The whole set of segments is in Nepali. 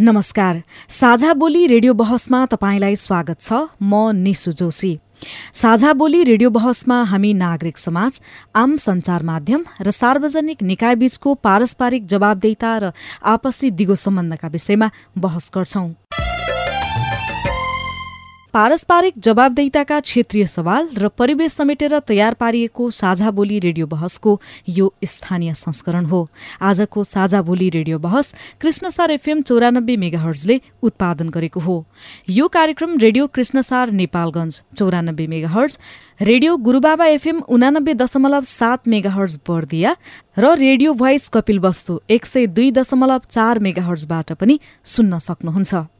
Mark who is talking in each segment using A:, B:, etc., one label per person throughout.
A: नमस्कार। साझा बोली रेडियो बहसमा तपाईँलाई स्वागत छ। म निसु जोशी। साझा बोली रेडियो बहसमा हामी नागरिक समाज आम सञ्चार माध्यम र सार्वजनिक निकायबीचको पारस्परिक जवाबदेता र आपसी दिगो सम्बन्धका विषयमा बहस गर्छौं। पारस्परिक जवाबदेताका क्षेत्रीय सवाल र परिवेश समेटेर तयार पारिएको साझा बोली रेडियो बहसको यो स्थानीय संस्करण हो। आजको साझा बोली रेडियो बहस कृष्णसार एफएम चौरानब्बे मेगाहर्जले उत्पादन गरेको हो। यो कार्यक्रम रेडियो कृष्णसार नेपालगञ्ज चौरानब्बे मेगाहर्ज रेडियो गुरुबाबा एफएम उनानब्बे दशमलव सात मेगाहर्ज बर्दिया र रेडियो भोइस कपिल वस्तु एक सय दुई दशमलव चार मेगाहर्जबाट पनि सुन्न सक्नुहुन्छ।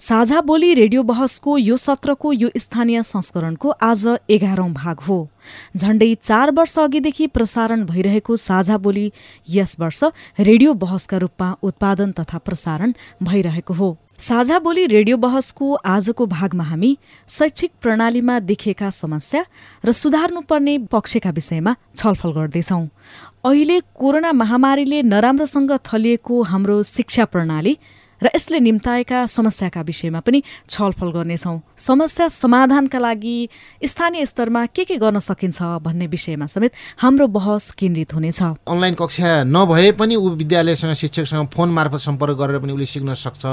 A: साझा बोली रेडियो बहसको यो सत्रको यो स्थानीय संस्करणको आज एघारौं भाग हो। झण्डै चार वर्ष अघिदेखि प्रसारण भइरहेको साझा बोली यस वर्ष रेडियो बहसका रूपमा उत्पादन तथा प्रसारण भइरहेको हो। साझा बोली रेडियो बहसको आजको भागमा हामी शैक्षिक प्रणालीमा देखिएका समस्या र सुधार्नुपर्ने पक्षका विषयमा छलफल गर्दैछौ। अहिले कोरोना महामारीले नराम्रोसँग थलिएको हाम्रो शिक्षा प्रणाली र यसले निम्ताएका समस्याका विषयमा पनि छलफल गर्नेछौँ। समस्या समाधानका लागि स्थानीय स्तरमा के के गर्न सकिन्छ भन्ने विषयमा समेत हाम्रो बहस केन्द्रित हुनेछ।
B: अनलाइन कक्षा नभए पनि ऊ विद्यालयसँग शिक्षकसँग फोन मार्फत सम्पर्क गरेर पनि उसले सिक्न सक्छ।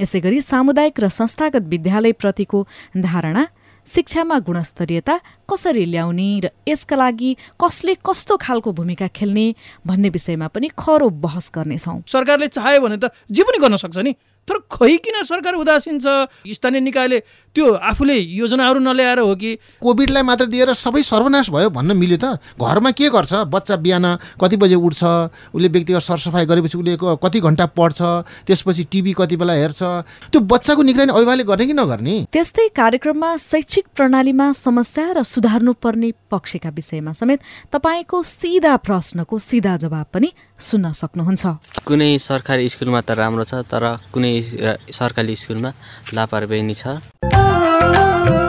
A: यसै गरी सामुदायिक र संस्थागत विद्यालयप्रतिको धारणा शिक्षामा गुणस्तरीयता कसरी ल्याउने र यसका लागि कसले कस्तो खालको भूमिका खेल्ने भन्ने विषयमा पनि खरो बहस गर्नेछौँ।
C: सरकारले चाह्यो भने त जे पनि गर्न सक्छ नि। तर खै किन सरकार उदासीन छ। स्थानीय निकायले त्यो आफूले योजनाहरू नल्याएर हो कि?
B: कोभिडलाई मात्र दिएर सबै सर्वनाश भयो भन्न मिल्यो त। घरमा के गर्छ? बच्चा बिहान कति बजे उठ्छ? उसले व्यक्तिगत सरसफाइ गरेपछि उसले कति घन्टा पढ्छ? त्यसपछि टिभी कति बेला हेर्छ? त्यो बच्चाको निगरानी अभिभावकले गर्ने कि नगर्ने?
A: त्यस्तै कार्यक्रममा शैक्षिक प्रणालीमा समस्या र सुधार्नुपर्ने पक्षका विषयमा समेत तपाईँको सिधा प्रश्नको सिधा जवाब पनि सुन्न सक्नुहुन्छ।
D: कुनै सरकारी स्कुलमा त राम्रो छ तर कुनै सरकारी स्कुलमा लापरवाही छ।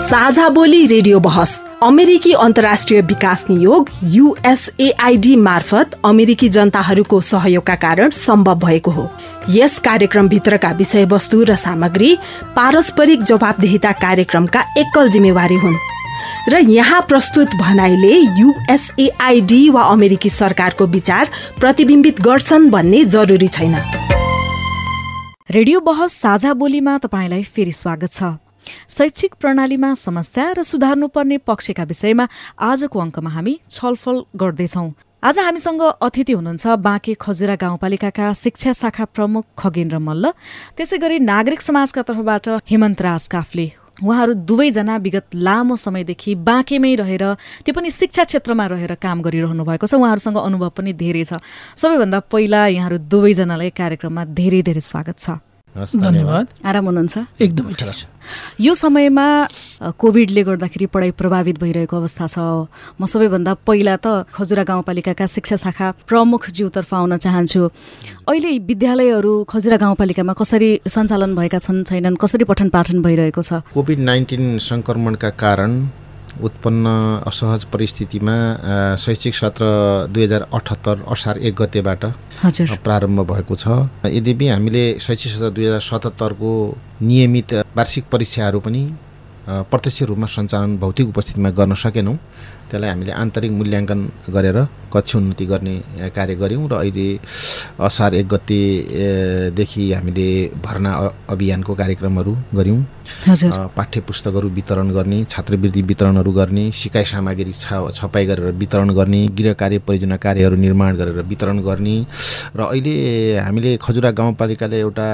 E: साझा बोली रेडियो बहस अमेरिकी अन्तर्राष्ट्रिय विकास नियोग युएसएआईडी मार्फत अमेरिकी जनताहरूको सहयोगका कारण सम्भव भएको हो। यस कार्यक्रमभित्रका विषयवस्तु र सामग्री पारस्परिक जवाबदेहिता कार्यक्रमका एकल जिम्मेवारी हुन्। र यहाँ प्रस्तुत भनाइले युएसएआईडी वा अमेरिकी सरकारको विचार प्रतिबिम्बित गर्छन् भन्ने जरुरी छैन।
A: रेडियो बहस साझा बोलीमा तपाईँलाई फेरि स्वागत छ। शैक्षिक प्रणालीमा समस्या र सुधार्नुपर्ने पक्षका विषयमा आजको अङ्कमा हामी छलफल गर्दैछौँ। आज हामीसँग अतिथि हुनुहुन्छ बाँके खजुरा गाउँपालिकाका शिक्षा शाखा प्रमुख खगेन्द्र मल्ल। त्यसै गरी नागरिक समाजका तर्फबाट हेमन्त राज काफले उहाँहरू दुवैजना विगत लामो समयदेखि बाँकेमै रहेर त्यो पनि शिक्षा क्षेत्रमा रहेर काम गरिरहनु भएको छ। उहाँहरूसँग अनुभव पनि धेरै छ। सबैभन्दा पहिला यहाँहरू दुवैजनालाई कार्यक्रममा धेरै धेरै स्वागत छ।
C: धन्यवाद।
A: आराम हुनुहुन्छ?
C: एकदमै
A: यो समयमा कोभिडले गर्दाखेरि पढाइ प्रभावित भइरहेको अवस्था छ। म सबैभन्दा पहिला त खजुरा गाउँपालिकाका शिक्षा शाखा प्रमुखज्यूतर्फ आउन चाहन्छु। अहिले विद्यालयहरू खजुरा गाउँपालिकामा कसरी सञ्चालन भएका छन् छैनन् कसरी पठन पाठन भइरहेको छ?
B: कोभिड नाइन्टिन सङ्क्रमणका कारण उत्पन्न असहज परिस्थितिमा शैक्षिक सत्र दुई हजार अठहत्तर असार एक गतेबाट प्रारम्भ भएको छ। यद्यपि हामीले शैक्षिक सत्र दुई हजार सतहत्तरको नियमित वार्षिक परीक्षाहरू पनि प्रत्यक्ष रूपमा सञ्चालन भौतिक उपस्थितिमा गर्न सकेनौँ। त्यसलाई हामीले आन्तरिक मूल्याङ्कन गरेर कक्ष उन्नति गर्ने कार्य गऱ्यौँ र अहिले असार एक गतेदेखि हामीले भर्ना अभियानको कार्यक्रमहरू गऱ्यौँ। पाठ्य पुस्तकहरू वितरण गर्ने छात्रवृत्ति वितरणहरू गर्ने सिकाइ सामग्री छ छपाई गरेर वितरण गर्ने गृह कार्य परियोजना कार्यहरू निर्माण गरेर वितरण गर्ने र अहिले हामीले खजुरा गाउँपालिकाले एउटा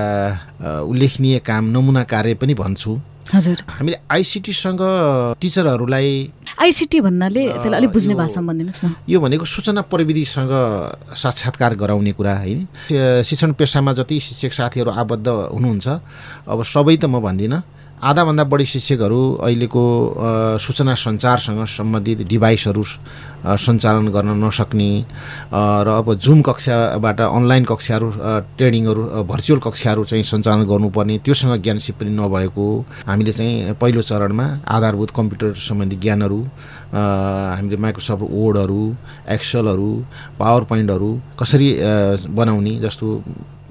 B: उल्लेखनीय काम नमुना कार्य पनि भन्छु।
A: हजुर।
B: हामीले आइसिटीसँग टिचरहरूलाई
A: आइसिटी भन्नाले त्यसलाई अलिक बुझ्ने भाषामा भनिदिनुहोस् न।
B: यो भनेको सूचना प्रविधिसँग साक्षात्कार गराउने कुरा होइन। शिक्षण पेसामा जति शिक्षक साथीहरू आबद्ध हुनुहुन्छ अब सबै त म भन्दिनँ। आधाभन्दा बढी शिक्षकहरू अहिलेको सूचना सञ्चारसँग सम्बन्धित डिभाइसहरू सञ्चालन गर्न नसक्ने र अब जुम कक्षाबाट अनलाइन कक्षाहरू ट्रेनिङहरू भर्चुअल कक्षाहरू चाहिँ सञ्चालन गर्नुपर्ने त्योसँग ज्ञान सिप पनि नभएको हामीले चाहिँ पहिलो चरणमा आधारभूत कम्प्युटर सम्बन्धी ज्ञानहरू हामीले माइक्रोसफ्ट वर्डहरू एक्सलहरू पावर पोइन्टहरू कसरी बनाउने जस्तो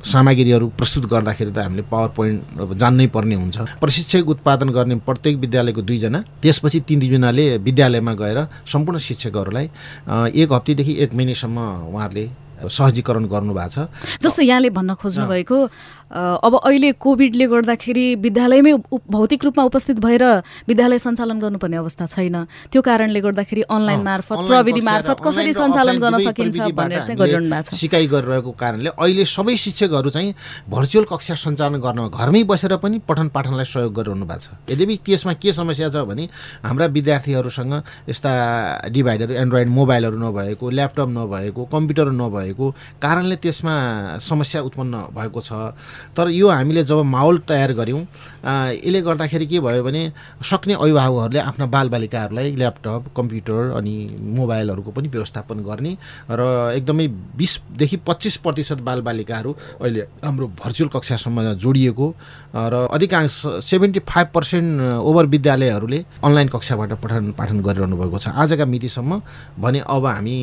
B: सामग्रीहरू प्रस्तुत गर्दाखेरि त हामीले पावर पोइन्ट जान्नै पर्ने हुन्छ। प्रशिक्षक उत्पादन गर्ने प्रत्येक विद्यालयको दुईजना त्यसपछि तिन दुईजनाले विद्यालयमा गएर सम्पूर्ण शिक्षकहरूलाई एक हप्तादेखि एक महिनासम्म उहाँहरूले सहजीकरण गर्नुभएको छ।
A: जस्तो यहाँले भन्न खोज्नु भएको अब अहिले कोभिडले गर्दाखेरि विद्यालयमै भौतिक रूपमा उपस्थित भएर विद्यालय सञ्चालन गर्नुपर्ने अवस्था छैन। त्यो कारणले गर्दाखेरि अनलाइन मार्फत प्रविधि मार्फत कसरी सञ्चालन गर्न सकिन्छ भनेर चाहिँ
B: हामीले
A: गरिरहनु भएको छ।
B: सिकाइ गरिरहेको कारणले अहिले सबै शिक्षकहरू चाहिँ भर्चुअल कक्षा सञ्चालन गर्न घरमै बसेर पनि पठन पाठनलाई सहयोग गरिरहनु भएको छ। यद्यपि त्यसमा के समस्या छ भने हाम्रा विद्यार्थीहरूसँग यस्ता डिभाइडहरू एन्ड्रोइड मोबाइलहरू नभएको ल्यापटप नभएको कम्प्युटर नभएको कारणले त्यसमा समस्या उत्पन्न भएको छ। तर यो हामीले जब माहौल तयार गऱ्यौँ यसले गर्दाखेरि के भयो भने सक्ने अभिभावकहरूले आफ्ना बालबालिकाहरूलाई ल्यापटप कम्प्युटर अनि मोबाइलहरूको पनि व्यवस्थापन गर्ने र एकदमै बिसदेखि पच्चिस प्रतिशत बालबालिकाहरू अहिले हाम्रो भर्चुअल कक्षासम्म जोडिएको र अधिकांश सेभेन्टी फाइभ पर्सेन्ट ओभर विद्यालयहरूले अनलाइन कक्षाबाट पठन पाठन गरिरहनु भएको छ। आजका मितिसम्म भने अब हामी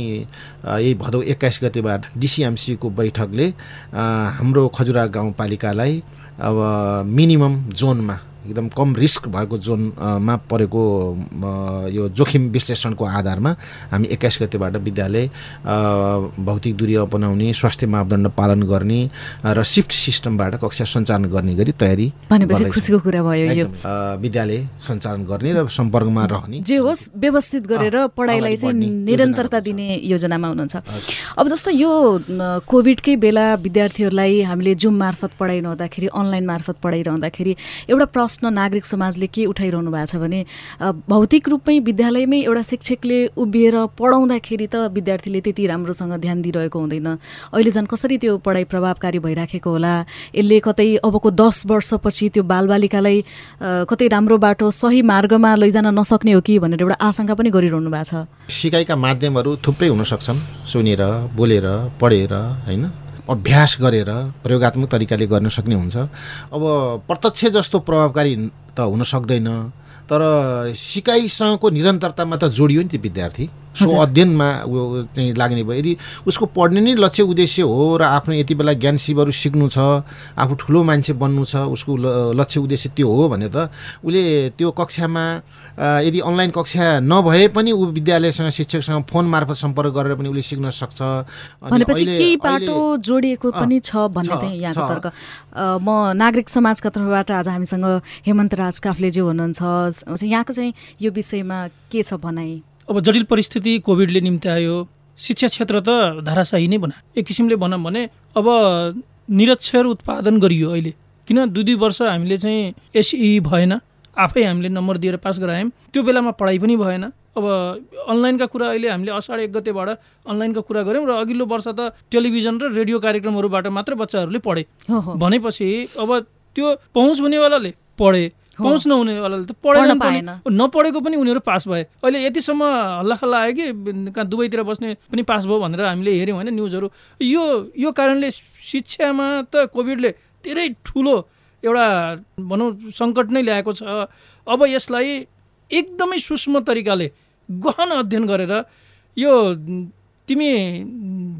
B: यही भदौ एक्काइस गतेबाट डिसिएमसीको बैठकले हाम्रो खजुरा गाउँपालिकालाई अब मिनिमम जोनमा एकदम कम रिस्क भएको जोनमा परेको यो जोखिम विश्लेषणको आधारमा हामी एक्काइस गतेबाट विद्यालय भौतिक दूरी अपनाउने स्वास्थ्य मापदण्ड पालन गर्ने र सिफ्ट सिस्टमबाट कक्षा सञ्चालन गर्ने गरी तयारी।
A: खुसीको कुरा भयो यो
B: विद्यालय सञ्चालन गर्ने र सम्पर्कमा रहने
A: जे होस् व्यवस्थित गरेर पढाइलाई चाहिँ निरन्तरता। दिने योजनामा हुनुहुन्छ अब जस्तो यो कोभिडकै बेला विद्यार्थीहरूलाई हामीले जुम मार्फत पढाइरहँदाखेरि अनलाइन मार्फत पढाइरहँदाखेरि एउटा प्रश्न नागरिक समाजले के उठाइरहनु भएको छ भने भौतिक रूपमै विद्यालयमै एउटा शिक्षकले उभिएर पढाउँदाखेरि त विद्यार्थीले त्यति राम्रोसँग ध्यान दिइरहेको हुँदैन। अहिले झन् कसरी त्यो पढाइ प्रभावकारी भइराखेको होला? यसले कतै अबको दस वर्षपछि त्यो बालबालिकालाई कतै राम्रो बाटो सही मार्गमा लैजान नसक्ने हो कि भनेर एउटा आशंका पनि गरिरहनु भएको छ?
B: सिकाइका माध्यमहरू थुप्रै हुन सक्छन् सुनेर बोलेर पढेर होइन? अभ्यास गरेर प्रयोगात्मक तरिकाले गर्न सक्ने हुन्छ। अब प्रत्यक्ष जस्तो प्रभावकारी त हुन सक्दैन तर सिकाइसँगको निरन्तरतामा त जोडियो नि त्यो विद्यार्थी। सो। अध्ययनमा ऊ चाहिँ लाग्ने भयो। यदि उसको पढ्ने नै लक्ष्य उद्देश्य हो र आफ्नो यति बेला ज्ञान सिपहरू सिक्नु छ आफू ठुलो मान्छे बन्नु छ उसको लक्ष्य उद्देश्य त्यो हो भने त उसले त्यो कक्षामा यदि अनलाइन कक्षा नभए पनि ऊ विद्यालयसँग शिक्षकसँग फोन मार्फत सम्पर्क गरेर पनि उसले सिक्न सक्छ।
A: केही बाटो जोडिएको पनि छ भन्ने यहाँको। तर्क। म नागरिक समाजका तर्फबाट आज हामीसँग हेमन्त राज काफ्लेज्यू हुनुहुन्छ। यहाँको चाहिँ यो विषयमा के छ भनाइ
C: अब जटिल परिस्थिति कोभिडले निम्त्यायो। शिक्षा क्षेत्र त धाराशाही नै बना। एक किसिमले भनौँ भने अब निरक्षर उत्पादन गरियो अहिले। किन दुई दुई वर्ष हामीले चाहिँ एसई भएन। आफै हामीले नम्बर दिएर पास गरायौँ। त्यो बेलामा पढाइ पनि भएन। अब अनलाइनका कुरा अहिले हामीले असाढ एक गतेबाट अनलाइनका कुरा गऱ्यौँ र अघिल्लो वर्ष त टेलिभिजन र रेडियो कार्यक्रमहरूबाट मात्र बच्चाहरूले पढे। भनेपछि अब त्यो पहुँच हुनेवालाले पढे। पहुँच नहुनेवालाले त
A: पढ्न पाएन।
C: नपढेको पनि उनीहरू पास भए। अहिले यतिसम्म हल्लाखल्ला आयो कि कहाँ दुवैतिर बस्ने पनि पास भयो भनेर हामीले हेऱ्यौँ होइन न्युजहरू। यो यो कारणले शिक्षामा त कोभिडले धेरै ठुलो एउटा भनौँ सङ्कट नै ल्याएको छ। अब यसलाई एकदमै सूक्ष्म तरिकाले गहन अध्ययन गरेर यो तिमी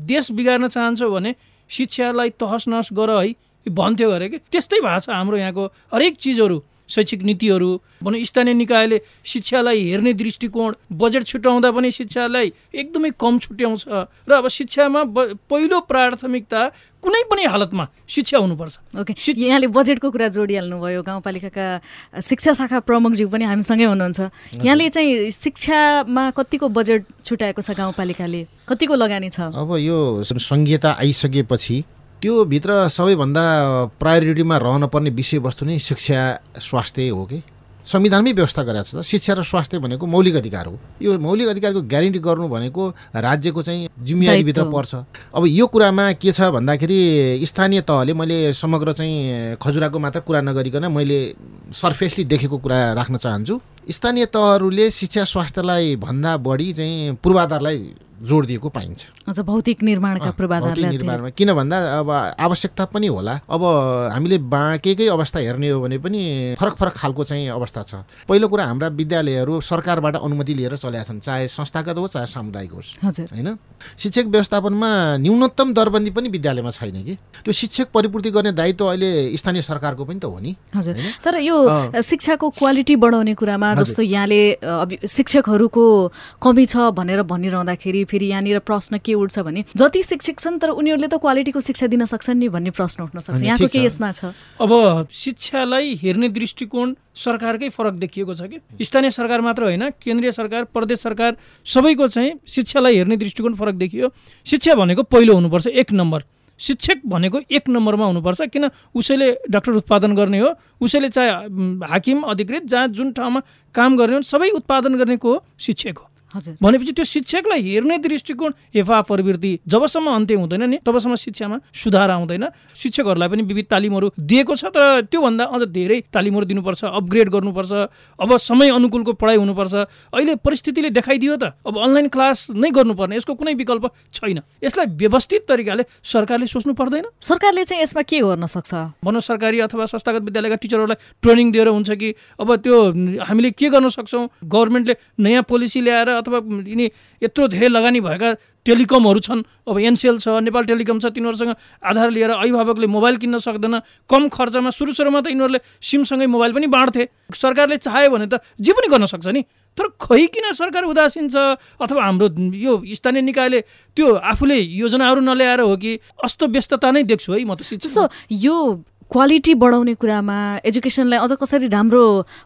C: देश बिगार्न चाहन्छौ भने शिक्षालाई तहस नहस गर है भन्थ्यो अरे कि। त्यस्तै भएको छ हाम्रो यहाँको हरेक चिजहरू। शैक्षिक नीतिहरू भनौँ स्थानीय निकायले शिक्षालाई हेर्ने दृष्टिकोण बजेट छुट्याउँदा पनि शिक्षालाई एकदमै कम छुट्याउँछ र अब शिक्षामा पहिलो प्राथमिकता कुनै पनि हालतमा शिक्षा हुनुपर्छ।
A: ओके। यहाँले बजेटको कुरा जोडिहाल्नुभयो गाउँपालिकाका शिक्षा शाखा प्रमुखज्यू पनि हामीसँगै हुनुहुन्छ। यहाँले चाहिँ शिक्षामा कतिको बजेट छुट्याएको छ गाउँपालिकाले? कतिको लगानी छ?
B: अब यो सङ्घीयता आइसकेपछि त्यो भित्र सबैभन्दा प्रायोरिटीमा रहन पर्ने विषयवस्तु नै शिक्षा स्वास्थ्य हो कि? संविधानमै व्यवस्था गरेको छ शिक्षा र स्वास्थ्य भनेको मौलिक अधिकार हो। यो मौलिक अधिकारको ग्यारेन्टी गर्नु भनेको राज्यको चाहिँ जिम्मेवारीभित्र पर्छ। अब यो कुरामा के छ भन्दाखेरि स्थानीय तहले मैले समग्र चाहिँ खजुराको मात्र कुरा नगरिकन मैले सर्फेसली देखेको कुरा राख्न चाहन्छु। स्थानीय तहहरूले शिक्षा स्वास्थ्यलाई भन्दा बढी चाहिँ पूर्वाधारलाई जोड दिएको पाइन्छ
A: भौतिक निर्माणका निर्माणमा।
B: किन भन्दा अब आवश्यकता पनि होला। अब हामीले बाँकेकै अवस्था हेर्ने हो भने पनि फरक फरक खालको चाहिँ अवस्था छ। पहिलो कुरा हाम्रा विद्यालयहरू सरकारबाट अनुमति लिएर चलेका छन् चाहे संस्थागत होस् चाहे सामुदायिक होस्। होइन? शिक्षक व्यवस्थापनमा न्यूनतम दरबन्दी पनि विद्यालयमा छैन कि? त्यो शिक्षक परिपूर्ति गर्ने दायित्व अहिले स्थानीय सरकारको पनि त हो नि।
A: हजुर। तर यो शिक्षाको क्वालिटी बढाउने कुरामा जस्तो यहाँले शिक्षकहरूको कमी छ भनेर भनिरहँदाखेरि फेरि यहाँनिर प्रश्न के उठ्छ भने जति शिक्षक छन् तर उनीहरूले त क्वालिटीको शिक्षा दिन सक्छन् नि भन्ने प्रश्न उठ्न सक्छ। यहाँको के यसमा छ?
C: अब शिक्षालाई हेर्ने दृष्टिकोण सरकारकै फरक देखिएको छ कि? स्थानीय सरकार मात्र होइन केन्द्रीय सरकार प्रदेश सरकार सबैको चाहिँ शिक्षालाई हेर्ने दृष्टिकोण फरक देखियो। शिक्षा भनेको पहिलो हुनुपर्छ एक नम्बर। शिक्षक भनेको एक नम्बरमा हुनुपर्छ किन उसैले डाक्टर उत्पादन गर्ने हो उसैले चाहे हाकिम अधिकृत जहाँ जुन ठाउँमा काम गर्ने हो सबै उत्पादन गर्नेको हो शिक्षक हो। भनेपछि त्यो शिक्षकलाई हेर्ने दृष्टिकोण हेफा प्रवृत्ति जबसम्म अन्त्य हुँदैन नि तबसम्म शिक्षामा सुधार आउँदैन। शिक्षकहरूलाई पनि विविध तालिमहरू दिएको छ तर त्योभन्दा अझ धेरै तालिमहरू दिनुपर्छ अपग्रेड गर्नुपर्छ अब समय अनुकूलको पढाइ हुनुपर्छ। अहिले परिस्थितिले देखाइदियो त अब अनलाइन क्लास नै गर्नुपर्ने यसको कुनै विकल्प छैन। यसलाई व्यवस्थित तरिकाले सरकारले सोच्नु पर्दैन।
A: सरकारले चाहिँ यसमा के गर्न सक्छ?
C: भनौँ सरकारी अथवा संस्थागत विद्यालयका टिचरहरूलाई ट्रेनिङ दिएर हुन्छ कि अब त्यो हामीले के गर्न सक्छौँ? गभर्मेन्टले नयाँ पोलिसी ल्याएर अथवा यिनी यत्रो धेरै लगानी भएका टेलिकमहरू छन्। अब एनसिएल छ नेपाल टेलिकम छ तिनीहरूसँग आधार लिएर अभिभावकले मोबाइल किन्न सक्दैन। कम खर्चमा सुरु सुरुमा त यिनीहरूले सिमसँगै मोबाइल पनि बाँड्थे। सरकारले चाह्यो भने त जे पनि गर्न सक्छ नि। तर खै किन सरकार उदासीन छ? अथवा हाम्रो यो स्थानीय निकायले त्यो आफूले योजनाहरू नल्याएर हो कि? अस्तव्यस्तता नै देख्छु है म त
A: यो क्वालिटी बढाउने कुरामा एजुकेसनलाई अझ कसरी राम्रो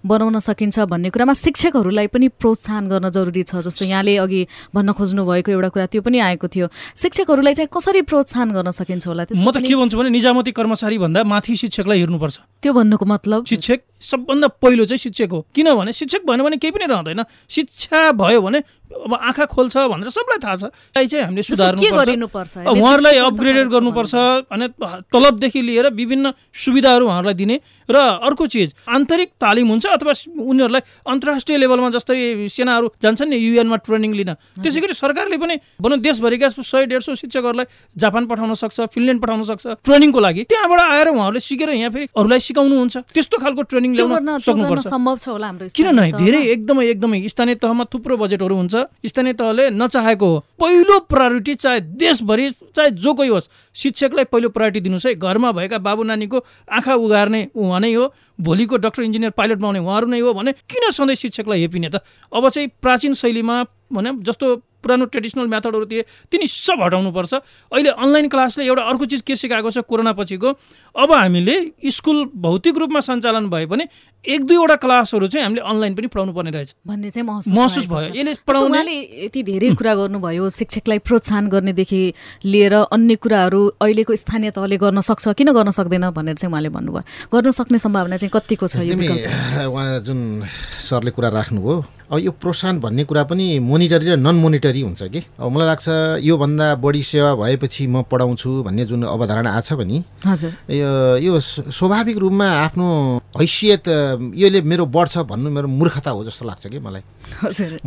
A: बनाउन सकिन्छ भन्ने कुरामा शिक्षकहरूलाई पनि प्रोत्साहन गर्न जरुरी छ जस्तो यहाँले अघि भन्न खोज्नु भएको एउटा कुरा त्यो पनि आएको थियो। शिक्षकहरूलाई चाहिँ कसरी प्रोत्साहन गर्न सकिन्छ होला
C: म त के भन्छु भने निजामती कर्मचारी भन्दा माथि शिक्षकलाई हेर्नुपर्छ।
A: त्यो भन्नुको मतलब?
C: शिक्षक सबभन्दा पहिलो चाहिँ शिक्षक हो। किनभने शिक्षक भएन भने केही पनि रहँदैन। शिक्षा भयो भने अब आँखा खोल्छ भनेर सबलाई थाहा छ। त्यसलाई चाहिँ हामीले सुधार्नु पर्छ उहाँहरूलाई अपग्रेडेड गर्नुपर्छ अनि तलबदेखि लिएर विभिन्न सुविधाहरू उहाँहरूलाई दिने र अर्को चिज आन्तरिक तालिम हुन्छ अथवा उनीहरूलाई अन्तर्राष्ट्रिय लेभलमा जस्तै सेनाहरू जान्छन् नि युएनमा ट्रेनिङ लिन। त्यसै गरी सरकारले पनि भनौँ देशभरिका सय डेढ सौ शिक्षकहरूलाई जापान पठाउन सक्छ फिनल्यान्ड पठाउन सक्छ ट्रेनिङको लागि। त्यहाँबाट आएर उहाँहरूले सिकेर यहाँ फेरि अरूलाई सिकाउनुहुन्छ। त्यस्तो खालको ट्रेनिङ ल्याउन सक्नुपर्छ।
A: सम्भव छ होला हाम्रो
C: किन नै धेरै एकदमै एकदमै स्थानीय तहमा थुप्रो बजेटहरू हुन्छ। स्थानीय तहले नचाहेको हो। पहिलो प्रायोरिटी चाहे देशभरि चाहे जो कोही होस् शिक्षकलाई पहिलो प्रायोरिटी दिनुहोस् है। घरमा भएका बाबु नानीको आँखा उगार्ने उहाँ नै हो। भोलिको डक्टर इन्जिनियर पाइलट बनाउने उहाँहरू नै हो भने किन सधैँ शिक्षकलाई हेपिने त? अब चाहिँ प्राचीन शैलीमा भने जस्तो पुरानो ट्रेडिसनल मेथडहरू थिए तिनी सब हटाउनुपर्छ। अहिले अनलाइन क्लासले एउटा अर्को चिज के सिकाएको छ कोरोना पछिको? अब हामीले स्कुल भौतिक रूपमा सञ्चालन भए पनि एक दुईवटा क्लासहरू चाहिँ हामीले अनलाइन पनि पढाउनु पर्ने रहेछ।
A: भन्ने चाहिँ महसुस भयो। यसले पढाउनाले यति धेरै कुरा गर्नुभयो शिक्षकलाई प्रोत्साहन गर्नेदेखि लिएर अन्य कुराहरू अहिलेको स्थानीय तहले गर्न सक्छ किन गर्न सक्दैन भनेर चाहिँ उहाँले भन्नुभयो। गर्न सक्ने सम्भावना चाहिँ कतिको छ यो
B: उहाँ जुन सरले कुरा राख्नुभयो अब यो प्रोत्साहन भन्ने कुरा पनि मोनिटरी र नन मोनिटरी हुन्छ कि? अब मलाई लाग्छ योभन्दा बढी सेवा भएपछि म पढाउँछु भन्ने जुन अवधारणा आएको छ भने यो स्वाभाविक रूपमा आफ्नो हैसियत यसले मेरो बढ्छ भन्नु मेरो मूर्खता हो जस्तो लाग्छ कि मलाई।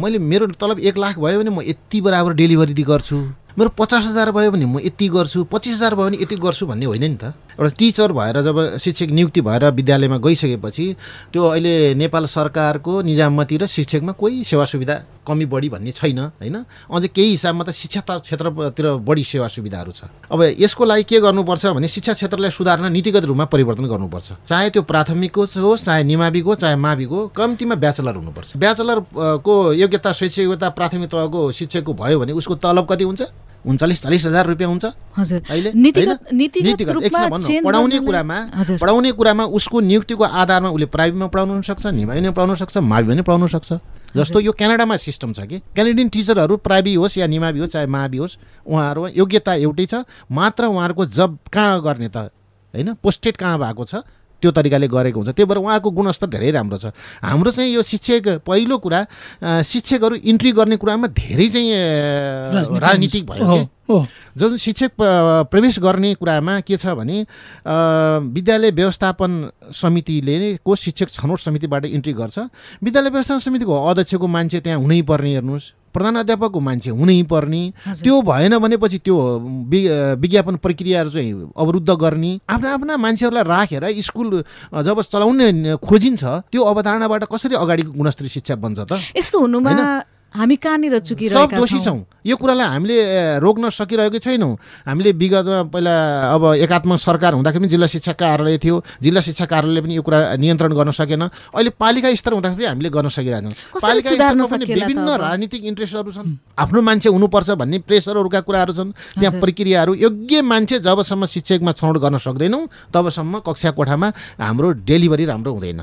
B: मैले मेरो तलब एक लाख भयो भने म यति बराबर डेलिभरी गर्छु। मेरो पचास हजार भयो भने म यति गर्छु पच्चिस हजार भयो भने यति गर्छु भन्ने होइन नि त। एउटा टिचर भएर जब शिक्षक नियुक्ति भएर विद्यालयमा गइसकेपछि त्यो अहिले नेपाल सरकारको निजामती र शिक्षकमा कोही सेवा सुविधा कमी बढी भन्ने छैन होइन? अझै केही हिसाबमा त शिक्षा क्षेत्रतिर बढी सेवा सुविधाहरू छ। अब यसको लागि के गर्नुपर्छ भने शिक्षा क्षेत्रलाई सुधार्न नीतिगत रूपमा परिवर्तन गर्नुपर्छ। चाहे त्यो प्राथमिक होस् चाहे निमाविक चाहे माविक कम्तीमा ब्याचलर हुनुपर्छ। ब्याचलरको योग्यता शैक्षिक योग्यता प्राथमिक तहको शिक्षकको भयो भने उसको तलब कति हुन्छ? उन्चालिस चालिस हजार रुपियाँ हुन्छ। अहिले पढाउने कुरामा पढाउने कुरामा उसको नियुक्तिको आधारमा उसले प्राइभेटमा पढाउनु सक्छ निमाविमा पढाउनु सक्छ मावि पनि पढाउनु सक्छ। जस्तो यो क्यानाडामा सिस्टम छ कि? क्यानेडियन टिचरहरू प्राइभेट होस् या निमावि होस् चाहे मावि होस् उहाँहरू योग्यता एउटै छ। मात्र उहाँहरूको जब कहाँ गर्ने त? होइन? पोस्टेड कहाँ भएको छ? त्यो तरिकाले गरेको हुन्छ। त्यही भएर उहाँको गुणस्तर धेरै राम्रो छ। हाम्रो चाहिँ यो शिक्षक पहिलो कुरा शिक्षकहरू इन्ट्री गर्ने कुरामा धेरै चाहिँ राजनीतिक भयो जुन शिक्षक प्रवेश गर्ने कुरामा के छ भने विद्यालय व्यवस्थापन समितिले को शिक्षक छनौट समितिबाट इन्ट्री गर्छ। विद्यालय व्यवस्थापन समितिको अध्यक्षको मान्छे त्यहाँ हुनै पर्ने हेर्नुहोस्। प्रधान अध्यापकको मान्छे हुनै पर्ने। त्यो भएन भनेपछि त्यो विज्ञापन प्रक्रियाहरू चाहिँ अवरुद्ध गर्ने। आफ्ना आफ्ना मान्छेहरूलाई राखेर स्कुल जब चलाउने खोजिन्छ त्यो अवधारणाबाट कसरी अगाडि गुणस्तरीय शिक्षा बन्छ त?
A: यस्तो हुनुमा हामी कहाँनिर
B: सब
A: चुकिरहेका
B: दोषी छौँ। यो कुरालाई हामीले रोक्न सकिरहेकै छैनौँ। हामीले विगतमा पहिला अब एकात्मक सरकार हुँदाखेरि पनि जिल्ला शिक्षा कार्यालय थियो। जिल्ला शिक्षा कार्यालयले पनि यो कुरा नियन्त्रण गर्न सकेन। अहिले पालिका स्तर हुँदाखेरि हामीले गर्न सकिरहेका छौँ
A: कसरी
B: पालिका स्तरमा पनि विभिन्न? राजनीतिक इन्ट्रेस्टहरू छन्। आफ्नो मान्छे हुनुपर्छ भन्ने प्रेसरहरूका कुराहरू छन्। त्यहाँ। प्रक्रियाहरू योग्य मान्छे जबसम्म शिक्षकमा छनौट गर्न सक्दैनौँ तबसम्म कक्षा कोठामा हाम्रो डेलिभरी राम्रो हुँदैन?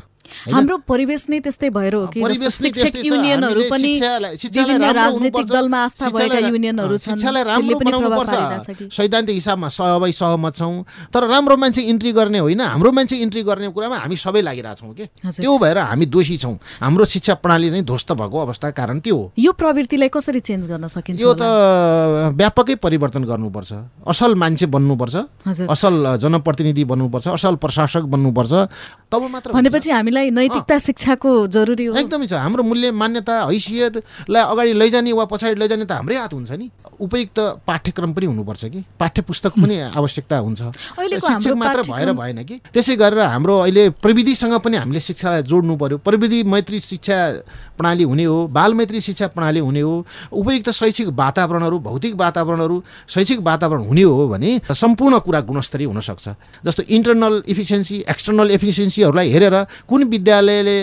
A: हाम्रो परिवेश नै त्यस्तै भएर हो कि शिक्षक। युनियनहरू पनि विभिन्न राजनीतिक। दलमा आस्था भएका युनियनहरू छन्
B: शिक्षालाई राम्रो बनाउनुपर्छ सैद्धान्तिक हिसाबमा सबै सहमत छौँ तर राम्रो मान्छे इन्ट्री गर्ने होइन। हाम्रो मान्छे इन्ट्री गर्ने कुरामा हामी सबै लागिरहेछौँ कि। त्यो भएर हामी दोषी छौँ। हाम्रो शिक्षा प्रणाली चाहिँ ध्वस्त भएको अवस्था कारण त्यो हो।
A: यो प्रवृत्तिलाई कसरी चेन्ज गर्न सकिन्छ
B: यो त? व्यापकै परिवर्तन गर्नुपर्छ। असल मान्छे बन्नुपर्छ। असल जनप्रतिनिधि बन्नुपर्छ। असल प्रशासक बन्नुपर्छ। तब मात्र।
A: भनेपछि हामीलाई नैतिकता शिक्षाको जरुरी हो।
B: एकदमै छ। हाम्रो मूल्य मान्यता हैसियतलाई अगाडि लैजाने वा पछाडि लैजाने त हाम्रै हात हुन्छ नि। उपयुक्त पाठ्यक्रम पनि हुनुपर्छ कि। पाठ्य पुस्तक पनि आवश्यकता हुन्छ। शिक्षक मात्र भएर भएन कि। त्यसै गरेर हाम्रो अहिले प्रविधिसँग पनि हामीले शिक्षालाई जोड्नु पर्यो। प्रविधि मैत्री शिक्षा प्रणाली हुने हो बाल मैत्री शिक्षा प्रणाली हुने हो उपयुक्त शैक्षिक वातावरणहरू भौतिक वातावरणहरू शैक्षिक वातावरण हुने हो भने सम्पूर्ण कुरा गुणस्तरीय हुनसक्छ। जस्तो इन्टरनल इफिसियन्सी एक्सटर्नल एफिसियन्सीहरूलाई हेरेर कुन विद्यालयले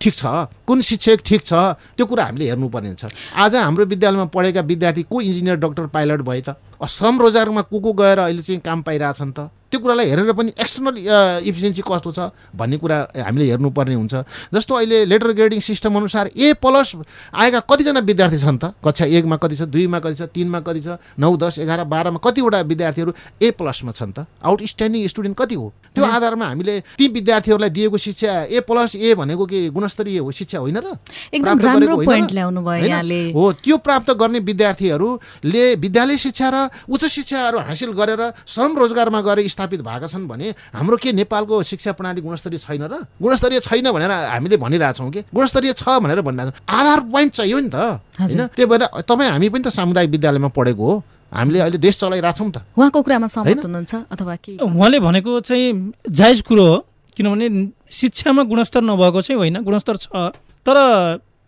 B: ठिक छ। कुन शिक्षक ठिक छ त्यो कुरा हामीले हेर्नुपर्ने हुन्छ। आज हाम्रो विद्यालयमा पढेका विद्यार्थी को इन्जिनियर डक्टर पाइलट भए त? श्रम रोजगारमा को को गएर अहिले चाहिँ काम पाइरहेछन् त? त्यो कुरालाई हेरेर पनि एक्सटर्नल इफिसियन्सी कस्तो छ भन्ने कुरा हामीले हेर्नुपर्ने हुन्छ। जस्तो अहिले लेटर ग्रेडिङ सिस्टम अनुसार ए प्लस आएका कतिजना विद्यार्थी छन् त? कक्षा एकमा कति छ दुईमा कति छ तिनमा कति छ नौ दस एघार बाह्रमा कतिवटा विद्यार्थीहरू ए प्लसमा छन् त? आउटस्ट्यान्डिङ स्टुडेन्ट कति हो? त्यो आधारमा हामीले ती विद्यार्थीहरूलाई दिएको शिक्षा ए प्लस ए भनेको के गुणस्तरीय हो? शिक्षा होइन र?
A: एकदम राम्रो पोइन्ट? ल्याउनु भयो? यहाँले।
B: हो त्यो प्राप्त गर्ने विद्यार्थीहरूले विद्यालय शिक्षा र उच्च शिक्षाहरू हासिल गरेर श्रम रोजगारमा गएर स्थापित भएका छन् भने हाम्रो के नेपालको शिक्षा प्रणाली गुणस्तरीय छैन र? गुणस्तरीय छैन भनेर हामीले भनिरहेछौँ कि? गुणस्तरीय छ भनेर भनिरहेछौँ। आधार पोइन्ट चाहियो नि त। होइन? त्यही भएर तपाईँ हामी पनि त सामुदायिक विद्यालयमा पढेको हो। हामीले अहिले देश चलाइरहेछौँ त।
A: उहाँको कुरामा सहमत? हुनुहुन्छ अथवा के?
C: उहाँले भनेको चाहिँ जायज कुरो हो किनभने शिक्षामा गुणस्तर नभएको चाहिँ होइन। गुणस्तर छ। तर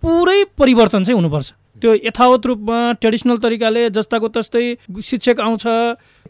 C: पुरै परिवर्तन चाहिँ हुनुपर्छ। त्यो यथावत रूपमा ट्रेडिसनल तरिकाले जस्ताको तस्तै शिक्षक आउँछ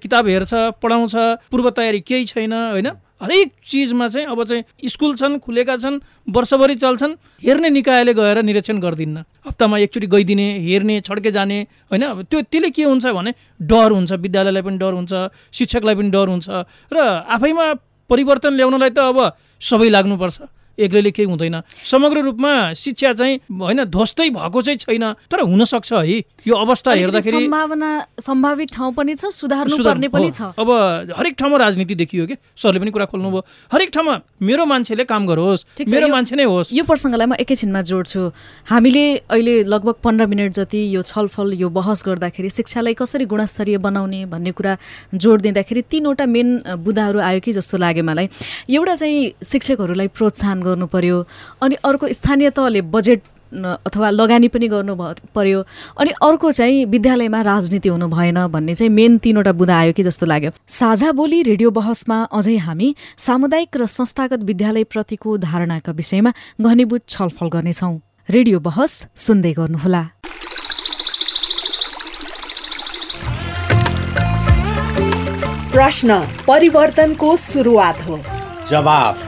C: किताब हेर्छ पढाउँछ पूर्व तयारी केही छैन होइन? हरेक चिजमा चाहिँ अब चाहिँ स्कुल छन् खुलेका छन् वर्षभरि चल्छन् हेर्ने निकायले गएर निरीक्षण गरिदिन्न। हप्तामा एकचोटि गइदिने हेर्ने छड्के जाने होइन? अब त्यो त्यसले के हुन्छ भने डर हुन्छ विद्यालयलाई पनि डर हुन्छ शिक्षकलाई पनि डर हुन्छ र आफैमा परिवर्तन ल्याउनलाई त अब सबै लाग्नुपर्छ। एक्लैले केही हुँदैन। समग्र रूपमा शिक्षा चाहिँ होइन ध्वस्तै भएको चाहिँ छैन तर हुनसक्छ है। यो अवस्था हेर्दाखेरि
A: सम्भावना सम्भावित ठाउँ पनि छ सुधार्नु
C: सुधार-
A: पर्ने पनि। छ।
C: अब हरेक ठाउँमा राजनीति देखियो कि सरले पनि कुरा खोल्नुभयो। हरेक ठाउँमा मेरो मान्छेले काम गरोस् मेरो मान्छे नै होस्।
A: यो प्रसङ्गलाई म एकैछिनमा जोड्छु। हामीले अहिले लगभग पन्ध्र मिनट जति यो छलफल यो बहस गर्दाखेरि शिक्षालाई कसरी गुणस्तरीय बनाउने भन्ने कुरा जोड दिँदाखेरि तिनवटा मेन बुदाहरू आयो कि जस्तो लाग्यो मलाई। एउटा चाहिँ शिक्षकहरूलाई प्रोत्साहन गर्नु पर्यो। अनि अर्को स्थानीय तहले बजेट अथवा लगानी पनि गर्नु पर्यो। अनि अर्को चाहिँ विद्यालयमा राजनीति हुनु भएन भन्ने चाहिँ मेन तिनवटा बुदा आयो कि जस्तो लाग्यो। साझा बोली रेडियो बहसमा अझै हामी सामुदायिक र संस्थागत विद्यालयप्रतिको धारणाका विषयमा घनीभूत छलफल गर्नेछौँ। रेडियो बहस सुन्दै गर्नुहोला।
E: प्रश्न परिवर्तनको सुरुवात हो।
F: जवाफ।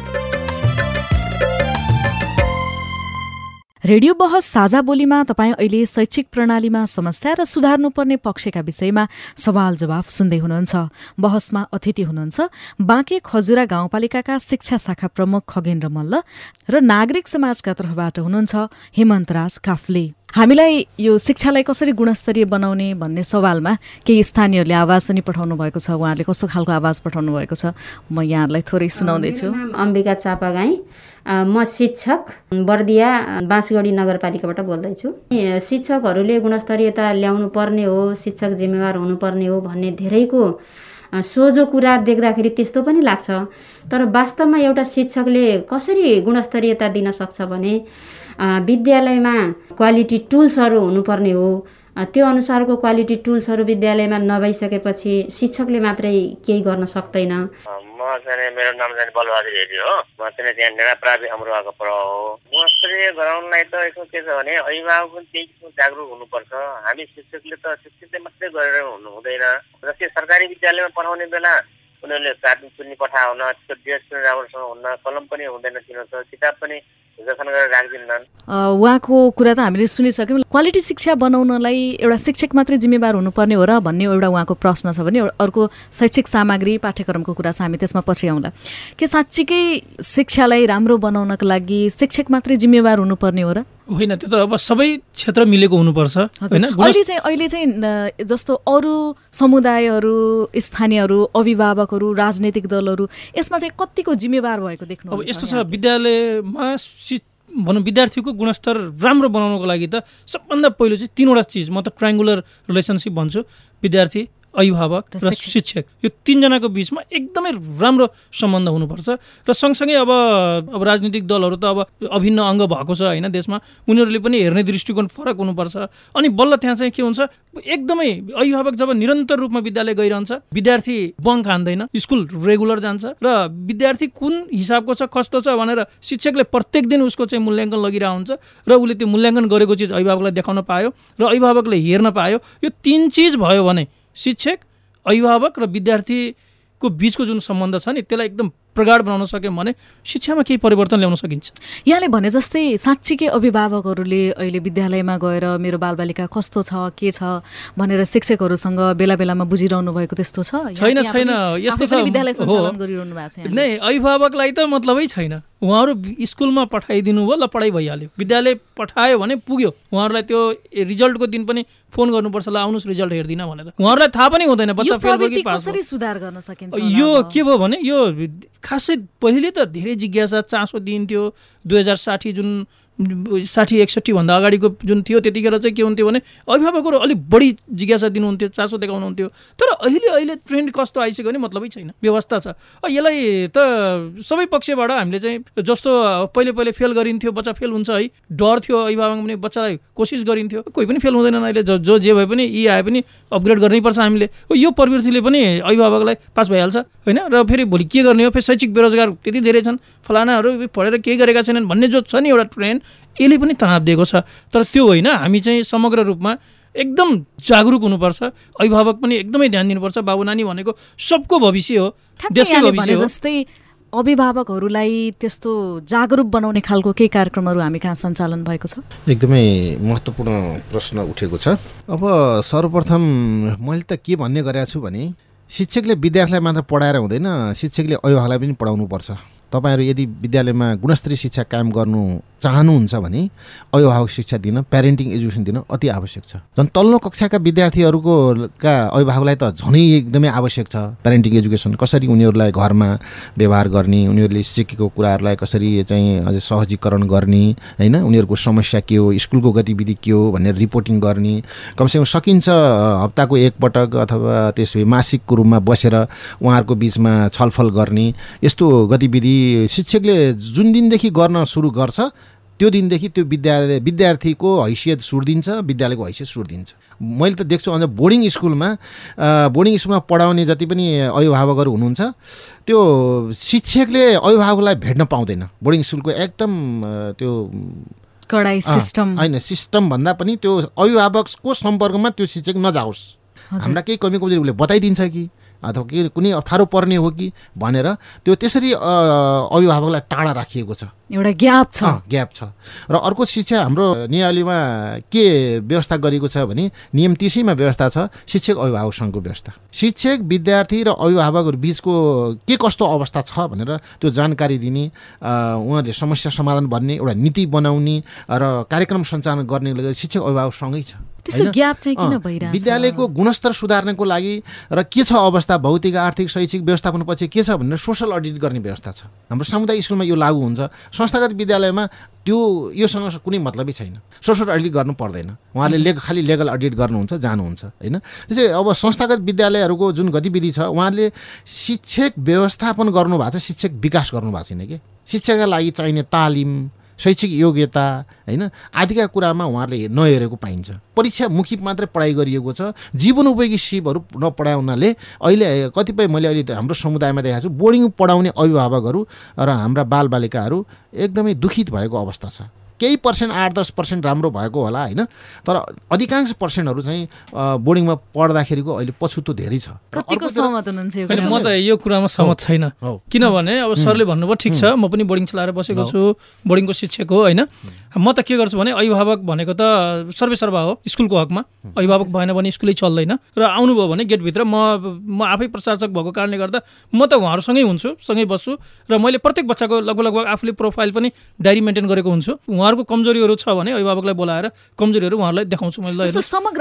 A: रेडियो बहस साझा बोलीमा तपाईँ अहिले शैक्षिक प्रणालीमा समस्या र सुधार्नुपर्ने पक्षका विषयमा सवाल जवाफ सुन्दै हुनुहुन्छ। बहसमा अतिथि हुनुहुन्छ बाँके खजुरा गाउँपालिकाका शिक्षा शाखा प्रमुख खगेन्द्र मल्ल र नागरिक समाजका तर्फबाट हुनुहुन्छ हेमन्त राज काफले। हामीलाई यो शिक्षालाई कसरी गुणस्तरीय बनाउने भन्ने सवालमा केही स्थानीयहरूले आवाज पनि पठाउनु भएको छ उहाँहरूले कस्तो खालको आवाज पठाउनु भएको छ म यहाँहरूलाई थोरै सुनाउँदैछु।
G: अम्बिका चापागाई म शिक्षक बर्दिया बाँसगढी नगरपालिकाबाट बोल्दैछु। शिक्षकहरूले गुणस्तरीयता ल्याउनु पर्ने हो शिक्षक जिम्मेवार हुनुपर्ने हो भन्ने धेरैको सोझो कुरा देख्दाखेरि त्यस्तो पनि लाग्छ। तर वास्तवमा एउटा शिक्षकले कसरी गुणस्तरीयता दिन सक्छ भने विद्यालयमा क्वालिटी टुल्सहरू हुनुपर्ने हो। त्यो अनुसारको क्वालिटी टुल्सहरू विद्यालयमा नभइसकेपछि शिक्षकले मात्रै केही गर्न सक्दैन।
H: म चाहिँ मेरो नाम चाहिँ बलबहादुर हेरी हो। म चाहिँ त्यहाँ नेडाप्रावि अमरुवाको प्रभाव हो। गुणस्तरीय गराउनलाई त यसो के छ भने अभिभावक पनि त्यही किसिमको जागरुक हुनुपर्छ। हामी शिक्षकले त शिक्षितले मात्रै गरेर हुनु हुँदैन। जस्तै सरकारी विद्यालयमा पढाउने बेला उनीहरूले कार्टुन चुन्नी पठाउन त्यो ड्रेस पनि राम्रोसँग हुन्न कलम पनि हुँदैन तिनीहरूको किताब पनि
A: उहाँको कुरा त हामीले सुनिसक्यौँ। क्वालिटी शिक्षा बनाउनलाई एउटा शिक्षक मात्रै जिम्मेवार हुनुपर्ने हो र भन्ने एउटा उहाँको प्रश्न छ भने अर्को शैक्षिक सामग्री पाठ्यक्रमको कुरा छ हामी त्यसमा पछि आउँला। के साँच्चीकै शिक्षालाई राम्रो बनाउनको लागि शिक्षक मात्रै जिम्मेवार हुनुपर्ने हो र?
C: होइन त्यो त अब सबै क्षेत्र मिलेको हुनुपर्छ होइन?
A: अहिले चाहिँ अहिले चाहिँ जस्तो अरू समुदायहरू स्थानीयहरू अभिभावकहरू राजनैतिक दलहरू यसमा चाहिँ कतिको जिम्मेवार भएको देख्नु
C: अब यस्तो छ विद्यालयमा भनौँ विद्यार्थीको गुणस्तर राम्रो बनाउनको लागि त सबभन्दा पहिलो चाहिँ तिनवटा चिज म त ट्राइङ्गुलर रिलेसनसिप भन्छु। विद्यार्थी अभिभावक र शिक्षक। यो तिनजनाको बिचमा एकदमै राम्रो सम्बन्ध हुनुपर्छ र सँगसँगै अब अब राजनीतिक दलहरू त अब अभिन्न अङ्ग भएको छ होइन देशमा। उनीहरूले पनि हेर्ने दृष्टिकोण फरक हुनुपर्छ। अनि बल्ल त्यहाँ चाहिँ के हुन्छ एकदमै अभिभावक जब निरन्तर रूपमा विद्यालय गइरहन्छ विद्यार्थी बङ्क हान्दैन स्कुल रेगुलर जान्छ र विद्यार्थी कुन हिसाबको छ कस्तो छ भनेर शिक्षकले प्रत्येक दिन उसको चाहिँ मूल्याङ्कन लगिरहेको हुन्छ र उसले त्यो मूल्याङ्कन गरेको चिज अभिभावकलाई देखाउन पायो र अभिभावकले हेर्न पायो। यो तिन चिज भयो भने शिक्षक अभिभावक र विद्यार्थीको बिचको जुन सम्बन्ध छ नि त्यसलाई एकदम प्रगाड बनाउन सक्यौँ भने शिक्षामा केही परिवर्तन ल्याउन सकिन्छ।
A: यहाँले भने जस्तै साँच्चीकै अभिभावकहरूले अहिले विद्यालयमा गएर मेरो बालबालिका कस्तो छ के छ भनेर शिक्षकहरूसँग बेला बेलामा बुझिरहनु भएको त्यस्तो छ?
C: छैन छैन यस्तो छ।
A: विद्यालय सञ्चालन गरिरहनु भएको छ
C: नै अभिभावकलाई त मतलबै छैन। उहाँहरू स्कुलमा पठाइदिनु भयो ल पढाइ भइहाल्यो। विद्यालय पठायो भने पुग्यो। उहाँहरूलाई त्यो रिजल्टको दिन पनि फोन गर्नुपर्छ ल आउनुहोस् रिजल्ट हेरिदिन भनेर। उहाँहरूलाई थाहा पनि हुँदैन बच्चा फेल भयो कि पास
A: सुधार गर्न सकिन्छ
C: यो के भयो भने यो खासै पहिले त धेरै जिज्ञासा चासो दिइन्थ्यो। दुई हजार साठी जुन साठी एकसट्ठीभन्दा अगाडिको जुन थियो त्यतिखेर चाहिँ के हुन्थ्यो भने अभिभावकहरू अलिक बढी जिज्ञासा दिनुहुन्थ्यो चासो देखाउनुहुन्थ्यो तर अहिले अहिले ट्रेन्ड कस्तो आइसक्यो भने मतलबै छैन। व्यवस्था छ। यसलाई त सबै पक्षबाट हामीले चाहिँ जस्तो पहिले पहिले फेल गरिन्थ्यो बच्चा फेल हुन्छ है डर थियो अभिभावक पनि बच्चालाई कोसिस गरिन्थ्यो। कोही पनि फेल हुँदैन अहिले जो जे भए पनि यी आए पनि अपग्रेड गर्नैपर्छ हामीले। यो प्रवृत्तिले पनि अभिभावकलाई पास भइहाल्छ होइन? र फेरि भोलि के गर्ने हो? फेरि शैक्षिक बेरोजगार त्यति धेरै छन्। फलानाहरू पढेर केही गरेका छैनन् भन्ने जो छ नि एउटा ट्रेन्ड यसले पनि तनाव दिएको छ। तर त्यो होइन हामी चाहिँ समग्र रूपमा एकदम जागरुक हुनुपर्छ। अभिभावक पनि एकदमै ध्यान दिनुपर्छ। बाबु नानी भनेको सबको भविष्य हो देशको भविष्य हो।
A: जस्तै अभिभावकहरूलाई त्यस्तो जागरुक बनाउने खालको केही कार्यक्रमहरू हामी कहाँ सञ्चालन भएको छ?
B: एकदमै महत्त्वपूर्ण प्रश्न उठेको छ। अब सर्वप्रथम मैले त के भन्ने गरेको छु भने शिक्षकले विद्यार्थीलाई मात्र पढाएर हुँदैन शिक्षकले अभिभावकलाई पनि पढाउनुपर्छ। तपाईँहरू यदि विद्यालयमा गुणस्तरीय शिक्षा कायम गर्नु चाहनुहुन्छ भने अभिभावक शिक्षा दिन प्यारेन्टिङ एजुकेसन दिन अति आवश्यक छ। झन् तल्लो कक्षाका विद्यार्थीहरूको का अभिभावकलाई त झनै एकदमै आवश्यक छ। प्यारेन्टिङ एजुकेसन कसरी उनीहरूलाई घरमा व्यवहार गर्ने उनीहरूले सिकेको कुराहरूलाई कसरी चाहिँ अझै सहजीकरण गर्ने होइन? उनीहरूको समस्या के हो स्कुलको गतिविधि के हो भनेर रिपोर्टिङ गर्ने। कमसेकम सकिन्छ हप्ताको एकपटक अथवा त्यसो मासिकको रूपमा बसेर उहाँहरूको बिचमा छलफल गर्ने। यस्तो गतिविधि शिक्षकले जुन दिनदेखि गर्न सुरु गर्छ त्यो दिनदेखि त्यो विद्यालय विद्यार्थीको हैसियत सुर्दिन्छ विद्यालयको हैसियत सुर्दिन्छ। मैले त देख्छु अझ बोर्डिङ स्कुलमा बोर्डिङ स्कुलमा पढाउने जति पनि अभिभावकहरू हुनुहुन्छ त्यो शिक्षकले अभिभावकलाई भेट्न पाउँदैन। बोर्डिङ स्कुलको एकदम त्यो
A: कडाई सिस्टम।
B: होइन सिस्टम भन्दा पनि त्यो अभिभावकको सम्पर्कमा त्यो शिक्षक नजाओस्। हाम्रा केही कमी कमजोरी उसले बताइदिन्छ कि? अथवा के कुनै अप्ठ्यारो पर्ने हो कि भनेर त्यो त्यसरी अभिभावकलाई टाढा राखिएको छ।
A: एउटा ग्याप छ।
B: ग्याप छ। र अर्को शिक्षा हाम्रो नियालीमा के व्यवस्था गरिएको छ भने नियम तिसैमा व्यवस्था छ शिक्षक अभिभावकसँगको व्यवस्था। शिक्षक विद्यार्थी र अभिभावकहरू बिचको के कस्तो अवस्था छ भनेर त्यो जानकारी दिने उहाँहरूले समस्या समाधान भन्ने एउटा नीति बनाउने र कार्यक्रम सञ्चालन गर्ने शिक्षक अभिभावकसँगै छ।
A: विद्यालयको
B: गुणस्तर सुधार्नको लागि र के छ अवस्था भौतिक आर्थिक शैक्षिक व्यवस्थापन पछि के छ भनेर सोसल अडिट गर्ने व्यवस्था छ। हाम्रो सामुदायिक स्कुलमा यो लागू हुन्छ। संस्थागत विद्यालयमा त्यो योसँग कुनै मतलबै छैन। सोसल अडिट गर्नु पर्दैन। उहाँले लेग खालि लेगल अडिट गर्नुहुन्छ जानुहुन्छ होइन? त्यसै अब संस्थागत विद्यालयहरूको जुन गतिविधि छ उहाँले शिक्षक व्यवस्थापन गर्नुभएको छ शिक्षक विकास गर्नुभएको छैन कि? शिक्षाका लागि चाहिने तालिम शैक्षिक योग्यता होइन? आदिका कुरामा उहाँहरूले नहेरेको पाइन्छ। परीक्षामुखी मात्रै पढाइ गरिएको छ। जीवन उपयोगी सिपहरू नपढाउनाले अहिले कतिपय मैले अहिले हाम्रो समुदायमा देखाएको छु बोर्डिङ पढाउने अभिभावकहरू र हाम्रा बालबालिकाहरू एकदमै दुखित भएको अवस्था छ। केही पर्सेन्ट आठ दस पर्सेन्ट राम्रो भएको होला होइन? तर अधिकांश पर्सेन्टहरू चाहिँ बोर्डिङमा पढ्दाखेरिको अहिले पछुतो धेरै छ।
C: म त यो कुरामा सहमत छैन। किनभने अब सरले भन्नुभयो ठिक छ म पनि बोर्डिङ चलाएर बसेको छु बोर्डिङको शिक्षक हो होइन? म त के गर्छु भने अभिभावक भनेको त सर्वेसर्वा हो स्कुलको हकमा। अभिभावक भएन भने स्कुलै चल्दैन। र आउनुभयो भने गेटभित्र म म आफै प्रशासक भएको कारणले गर्दा म त उहाँहरूसँगै हुन्छु सँगै बस्छु। र मैले प्रत्येक बच्चाको लगभग लगभग आफूले प्रोफाइल पनि डायरी मेन्टेन गरेको हुन्छु। उहाँ उहाँहरूको कमजोरीहरू छ भने अभिभावकलाई बोलाएर कमजोरीहरू उहाँहरूलाई देखाउँछु मैले